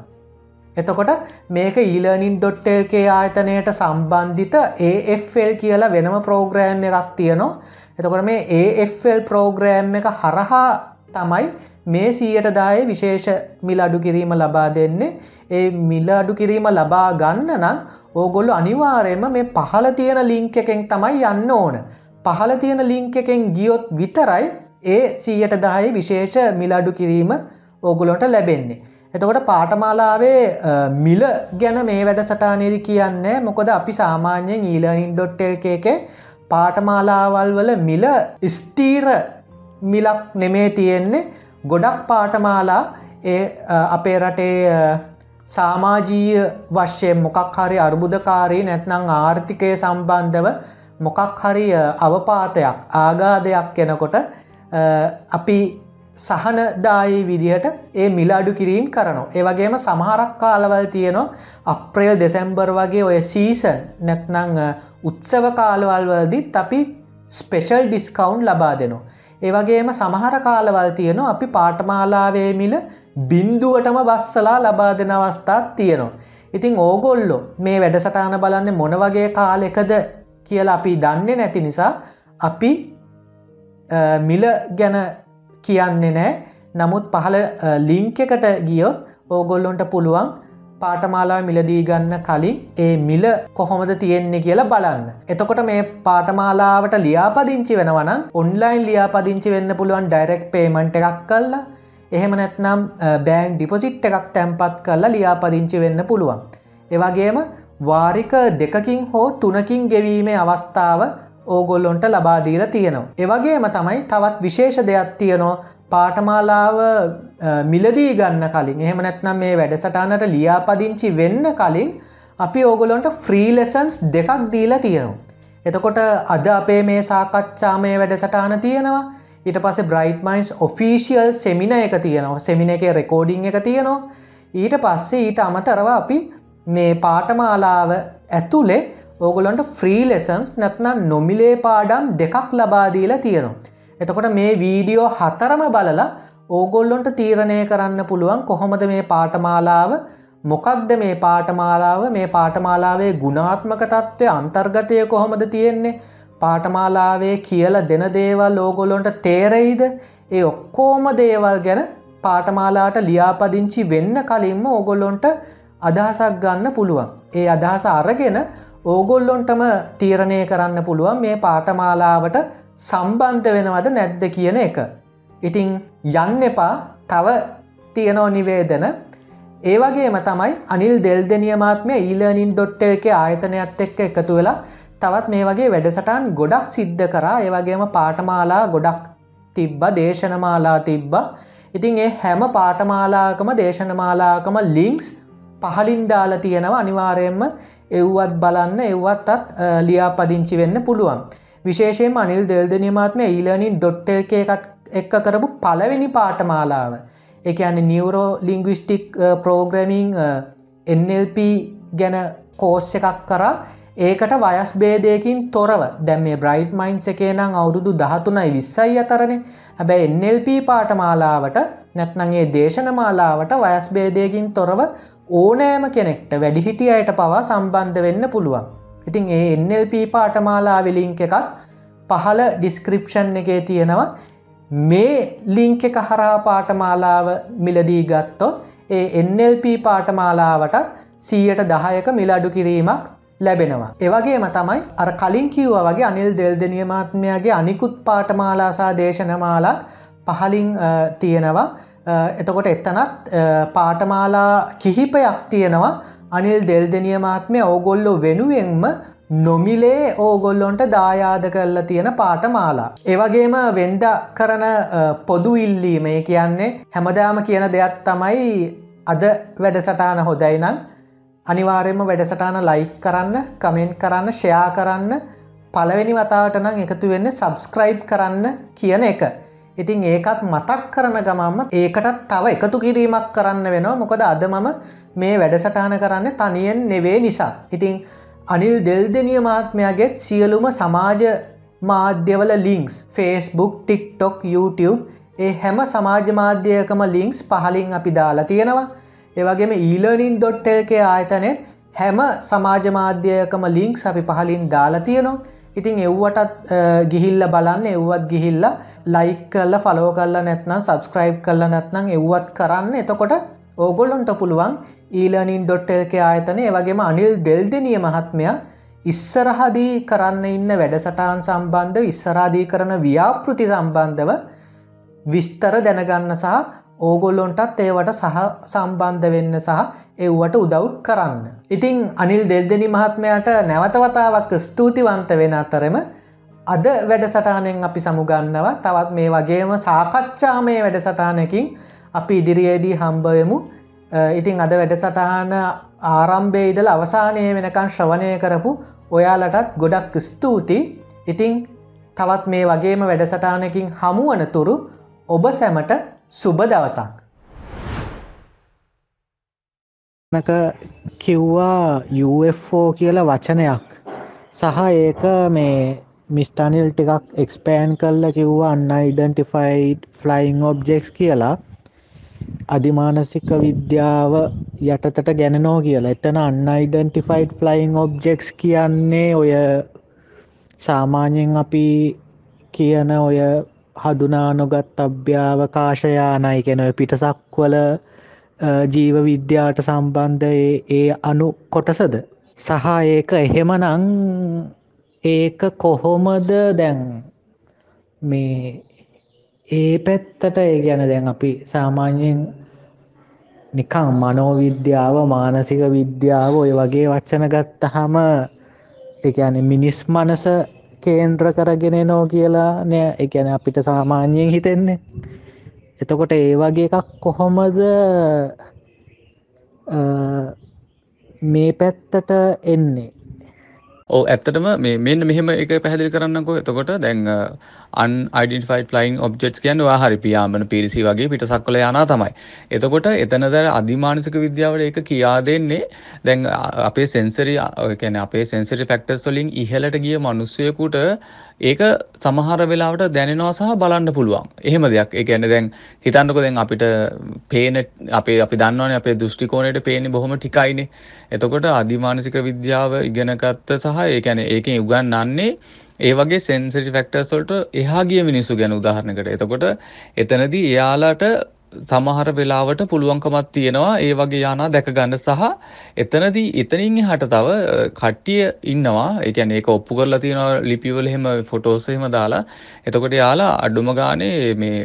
එතකොට මේක ඊලනින්.ටල්කේ ආයතනයට සම්බන්ධිත AFL කියලා වෙනම ප්‍රෝග්‍රෑම් එකක් තියනවා එතකොට මේ AFL ප්‍රෝග්‍රෑම් එක හරහා තමයි මේ සීයට දාය විශේෂ මිල අඩු කිරීම ලබා දෙන්නේ. ඒ මිල අඩු කිරීම ලබා ගන්න නම් ඕගොල්ලු අනිවාරයම මේ පහල තියෙන ලිංක එකෙන් තමයි යන්න ඕන. පහල තියෙන ලිංක එකෙන් ගියොත් විතරයි ඒ සීයට දාය විශේෂ මිලඩු කිරීම ඕගොලොට ලැබෙන්නේ. එතකොට පාටමාලාවේ මිල ගැන මේ වැඩසටානේද කියන්නේ මොකද? අපි සාමාන්‍යයෙන් ඊලනින් ඩොට්ටල්ක එක පාටමාලාවල් වල මිල ස්තීර මිලක් නෙමේ තියෙන්නේ. ගොඩක් පාටමාලා ඒ අපේ රටේ සාමාජීය වශ්‍යයෙන් මොකක් හරි අර්බුදකාරී නැත්නං ආර්ථිකය සම්බන්ධව මොකක් හරි අවපාතයක් ආගාදයක් කෙනකොට අපි සහනදායි විදිහට ඒ මිල අඩු කිරීම් කරනවා. ඒවගේම සමහරක් කාලවල් තියනවා අප්‍රේල් දෙසැම්බර් වගේ ඔය සීසන් නැත්නං උත්සව කාලවල්වලදිත් අපි ස්පෙෂල් ඩිස්කවුන්් ලබා දෙනවා. ඒවගේම සමහර කාලවල් තියනවා අපි පාටමාලාවේ මිල බින්දුවටම බස්සලා ලබා දෙන අවස්ථාත් තියෙනවා. ඉතිං ඕගොල්ලො මේ වැඩසටාන බලන්න මොන වගේ කාලෙකද කියලා අපි දන්නේ නැති නිසා අපි මිල ගැන කියන්නේ නෑ නමුත් පහළ ලිංක එකට ගියොත් ඕගොල්ලොන්ට පුළුවන් පාටමාලා මිලදී ගන්න කලින් ඒ මිල කොහොමද තියෙන්නේ කියලා බලන්න. එතකොට මේ පාටමාලාවට ලියාපදිංචි වෙනවන ඔන්ලයින් ලියාපදිංචි වෙන්න පුළුවන් ඩයිරෙක්් පේමන්ට් එකක් කල්ලා එහෙම නැත්නම් බෑන් ඩිපොසිට් එකක් තැන්පත් කරලා ලියාපදිංචි වෙන්න පුළුවන්. ඒවගේම වාරික දෙකකින් හෝ තුනකින් ගෙවීමේ අවස්ථාව ඕගොල්ලොන්ට ලබාදීල තියෙනවා. එවගේම තමයි තවත් විශේෂ දෙයක් තියනවා පාටමාලාව මිලදී ගන්න කලින් එහෙම නැත්නම් මේ වැඩසටානට ලියාපදිංචි වෙන්න කලින් අපි ඕගොලොන්ට ෆ්‍රීලෙසන්ස් දෙකක් දීලා තියෙනවා. එතකොට අද අපේ මේ සාකච්ඡා මේ වැඩසටාන තියෙනවා ඊට පස බ්‍රයිට් මයින්ස් ඔෆිසිියල් සෙමින එක තියෙනවා සෙමින එක රෙකෝඩිං එක තියෙනවා ඊට පස්සේ ඊට අමතරව අපි මේ පාටමාලාව ඇතුලේ ඕගොලොන්ට ෆ්‍රීලෙසන්ස් නැත්නම් නොමිලේ පාඩම් දෙකක් ලබාදීලා තියෙනවා. එතකොට මේ වීඩියෝ හතරම බලලා ඕගොල්ලොන්ට තීරණය කරන්න පුළුවන් කොහොමද මේ පාටමාලාව මොකක්ද මේ පාටමාලාව මේ පාටමාලාවේ ගුණාත්මක තත්ත්වය අන්තර්ගතය කොහොමද තියෙන්නේ පාටමාලාවේ කියල දෙන දේවල් ලෝගොලොන්ට තේරෙයිද ඒ ඔක්කෝම දේවල් ගැන පාටමාලාට ලියාපදිංචි වෙන්න කලින්ම ඕගොල්ලොන්ට අදහසක් ගන්න පුළුවන්. ඒ අදහස අරගෙන ඕගොල්ලොන්ටම තීරණය කරන්න පුළුවන් මේ පාටමාලාවට සම්බන්ධ වෙනවද නැද්ද කියන එක. ඉතිං යන්න එපා. තව තියනෝ නිවේදන. ඒවගේම තමයි අනිල් දෙල්දනියමාත්මය ඊලනින් ඩොට්ට එක ආයතනයත් එක්ක එකතු වෙලා තවත් මේ වගේ වැඩසටන් ගොඩක් සිද්ධ කරා. ඒවගේම පාටමාලා ගොඩක් තිබ්බ දේශනමාලා තිබ්බ. ඉතින් ඒ හැම පාටමාලාකම දේශනමාලාකම ලිංක්ස් පහලින් දාලා තියෙනවා. අනිවාරයෙන්ම එව්වත් බලන්න එව්වටත් ලියා පදිංචි වෙන්න පුළුවන්. විශේෂයෙන් අනිල් දෙල්දනියමාත්ම ඊලනින් ඩොට්ටල් එකත් එක්ක කරපු පලවෙනි පාටමාලාව එක අන්න නියවරෝ ලිංගවිස්ටික් පෝග්‍රමිං NLP ගැන කෝස් එකක් කරා. ඒකට වයස් බේදයකින් තොරව දැම් මේ බ්‍රයිට් මයින්ස් එකේ නම් අවුරුදු දහතුනයි විස්සයි අතරනේ. හැබැයි NLP පාටමාලාවට නැත්නගේ දේශනමාලාවට වයස් බේදයකින් තොරව ඕනෑම කෙනෙක්ට වැඩිහිටිය අයට පවා සම්බන්ධ වෙන්න පුළුවන්. ඉතින් ඒ NLP පාටමාලා විලිංක එකත් පහල ඩිස්ක්‍රිප්ෂන් එකේ තියෙනවා මේ ලිංක එක හරා පාටමාලාව මිලදී ගත්තොත් ඒ NLP පාටමාලාවටත් සීයට දහයක මිලඩු කිරීමක් ලැබෙනවා. ඒවගේම තමයි අර කලින් කිව්ව වගේ අනිල් දෙල්දනියමාත්මයාගේ අනිකුත් පාටමාලාසා දේශනමාලක් පහලින් තියෙනවා එතකොට එත්තනත් පාටමාලා කිහිපයක් තියෙනවා අනිල් දෙල්දනියමාත්මය ඕගොල්ලො වෙනුවෙන්ම නොමිලේ ඕගොල්ලොන්ට දායාද කරලා තියෙන පාටමාලා. ඒවගේම වෙන්ද කරන පොදු ඉල්ලීම කියන්නේ හැමදාම කියන දෙයක් තමයි අද වැඩසටාන හොදයි නම් අනිවාරයම වැඩසටාන ලයික් කරන්න කමෙන්ට් කරන්න ෂයා කරන්න පළවෙනි වතාවට නම් එකතු වෙන්න සබස්ක්‍රයිබ් කරන්න කියන එක. ඉතින් ඒකත් මතක් කරන ගමම්ම ඒකටත් තව එකතු කිරීමක් කරන්න වෙනවා. මොකද අද මම මේ වැඩසටාන කරන්න තනියෙන් නෙවේ නිසා. ඉතිං අනිල් දෙල්දනිය මාත්මයාගෙත් සියලුම සමාජ මාධ්‍යවල ලිංක්ස් ෆස්බුක් ටික්ටොක් YouTube ඒ හැම සමාජ මාධ්‍යයකම ලිංක්ස් පහලින් අපි දාලා තියෙනවා. ඒවගේම ඊලනින්.ටල්ක ආයතනෙත් හැම සමාජ මාධ්‍යයකම ලිංක්ස් අපි පහලින් දාලා තියෙනවා. ඉතින් එව්වටත් ගිහිල්ල බලන්න. එව්වත් ගිහිල්ල ලයික් කල්ල ෆලෝ කල්ල නැත්නම් සබස්ක්‍රයිබ් කල්ල නැත්නම් එව්වත් කරන්න. එතකොට ඕගොල්ලොන්ට පුළුවන් ඊලනින්.ටල්ක ආයතන වගේම අනිල් දෙල්දනිය මහත්මයා ඉස්සරහදී කරන්න ඉන්න වැඩසටාන් සම්බන්ධ ඉස්සරාදී කරන ව්‍යාපෘති සම්බන්ධව විස්තර දැනගන්න සහ ඕගොල්ලොන්ටත් ඒවට සහ සම්බන්ධ වෙන්න සහ එව්වට උදව් කරන්න. ඉතිං අනිල් දෙල්දනි මහත්මයට නැවතවතාවක් ස්තුතිවන්ත වෙන අතරම අද වැඩසටානෙන් අපි සමුගන්නවා. තවත් මේ වගේම සාකච්ඡා මේ වැඩසටානකින් අපි ඉදිරියේදී හම්බවමු ඉතිං අද වැඩසටහන ආරම්භය ඉදල අවසානය වෙනකන් ශ්‍රවණය කරපු ඔයාලටත් ගොඩක් ස්තුති ඉතිං තවත් මේ වගේම වැඩසටානකින් හමුවනතුරු ඔබ සැමට සුබ දවසක්. නක කිව්වා UFO කියල වචනයක්. සහ ඒක මේ මිස්ටනිල් ටිකක් එක්ස්පෑන් කල්ල කිව්වා අන්න ඉඩන්ටිෆයිඩ් ෆ්ලයිං ඔබ්ජෙක්ස් කියලා. අධිමානසික විද්‍යාව යටතට ගැනනෝ කියලා. එතන අන්න ඉඩන්ටිෆයිඩ් ෆ්ලයිං ඔබ්ජෙක්ස් කියන්නේ ඔය සාමාන්‍යෙන් අපි කියන ඔය හදුනා නොගත් අභ්‍යාවකාශයානයි කෙන පිටසක්වල ජීව විද්‍යාට සම්බන්ධ ඒ අනු කොටසද? සහ ඒක එහෙම නං ඒක කොහොමද දැන්? මේ ඒ පැත්තට ඒ ගැන දැන් අපි සාමාන්‍යයෙන් නිකං මනෝවිද්‍යාව මානසික විද්‍යාව ඔය වගේ වච්චන ගත්තහම එකන මිනිස් මනස කේන්ද්‍ර කරගෙන නෝ කියලා. නෑ එකන අපිට සාමාන්‍යයෙන් හිතෙන්නේ. එතකොට ඒ වගේ එකක් කොහොමද මේ පැත්තට එන්නේ? ඕ ඇත්තටම මේ මෙන්න මෙහෙම එක පැහැදිලි කරන්නකෝ එතකොට දැන් අන්යිඩන්ෆයි ලයින් ඔබ්ෙට් කියන්න හරි පියාමන පිරිසි වගේ පිටසක්වල යනා තමයි. එතකොට එතනද අධිමානසික විද්‍යාවට එක කියා දෙන්නේ දැන් අපේ සෙන්සරි කැන අපේ සෙන්සරි ෆෙක්ටර්ස් වලින් ඉහලට ගිය මනුස්සයකුට ඒක සමහර වෙලාවට දැනෙනවා සහ බලන්න පුළුවන්. එහෙම දෙයක්. ඒ කියන්නේ දැන් හිතන්නකෝ දැන් අපිට පේන අපේ අපි දන්නවනේ අපේ දෘෂ්ටි කෝණයට පේන්නේ බොහොම ටිකයිනේ. එතකොට අධිමානසික විද්‍යාව ඉගෙන ගත්ත සහ ඒ කියන්නේ ඒකෙන් උගන්වන්නේ ඒ වගේ සෙන්සරි ෆැක්ටර්ස් වලට එහා ගිය මිනිස්සු ගැන උදාහරණයකට. එතකොට එතනදී එයාලට සමහර වෙලාවට පුළුවන්කමක් තියෙනවා ඒ වගේ යානා දැක ගන්න සහ එතනදී එතනින් එහාට තව කට්ටිය ඉන්නවා. ඒ කියන්නේ ඒක ඔප්පු කරලා තියෙනවා ලිපිවල එහෙම ෆොටෝස් එහෙම දාලා. එතකොට යාලා අඩුම ගානේ මේ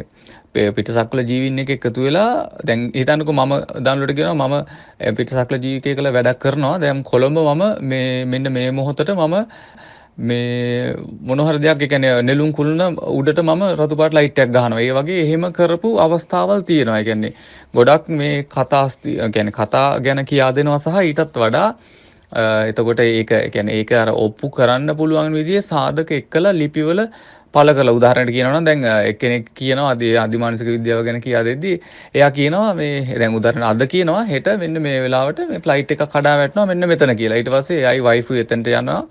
පිටසක්වල ජීවින් එක එකතු වෙලා දැන් හිතන්නකෝ මම ඩවුන්ලෝඩ් කරනවා මම පිටසක්වල ජීවිකය කියලා වැඩක් කරනවා. දැන් කොළඹ මම මේ මෙන්න මේ මොහොතට මම මේ මොනහර දෙයක් එකන නෙලුම් කුළුණ උඩට මම රතුපාට ලයිට්ටක් ගහනවා. ඒ වගේ එහෙම කරපු අවස්ථාවල් තියෙනවා. ගැන්නේ ගොඩක් මේ කතාස්ති ගැන කතා ගැන කියා දෙනවා සහ ඊටත් වඩා එතකොට ඒක ගැන ඒක අර ඔප්පු කරන්න පුළුවන් විදිිය සාධක එක්කලා ලිපිවල පල කළ උදාහරණට කියනවා දැන් එක්කෙනෙක් කියනවා අද අධිමානසික විද්‍යාව ගැන කියා දෙද්දී එයා කියනවා මේ දැන් උදාහරණ අද කියනවා හෙට මෙන්න මේ වෙලාවට මේ ෆ්ලයිට් එක කඩා වැටෙනවා මෙන්න මෙතන කියලා. ඊට පස්සේ එයායි වයිෆු එතනට යනවා.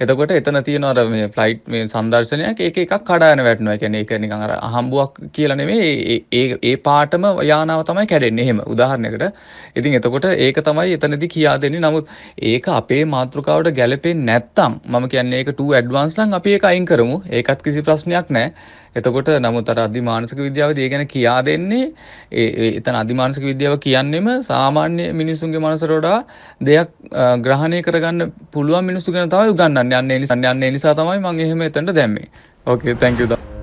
එතකොට එතන තියෙනවා අර මේ ෆ්ලයිට් මේ සංදර්ශනයක් ඒක එකක් කඩාගෙන වැටෙනවා. ඒ කියන්නේ ඒක නිකන් අර අහම්බුවක් කියලා නෙමෙයි ඒ ඒ පාටම යානාව තමයි කැඩෙන්නේ. එහෙම උදාහරණයකට. ඉතින් එතකොට ඒක තමයි එතනදී කියා දෙන්නේ. නමුත් ඒක අපේ මාතෘකාවට ගැලපෙන්නේ නැත්තම් මම කියන්නේ ඒක too advanced නම් අපි ඒක අයින් කරමු. ඒකත් කිසි ප්‍රශ්නයක් නැහැ. එතකොට නමුත් අර අධිමානසික විද්‍යාවදී ඒ ගැන කියා දෙන්නේ ඒ එතන අධිමානසික විද්‍යාව කියන්නේම සාමාන්‍ය මිනිසුන්ගේ මනසට වඩා දෙයක් ග්‍රහණය කරගන්න පුළුවන් මිනිස්සු ගැන තමයි උගන්වන්නේ. අන්න ඒ නිසා අන්න ඒ නිසා තමයි මම එහෙම එතනට දැම්මේ. ඕකේ thank you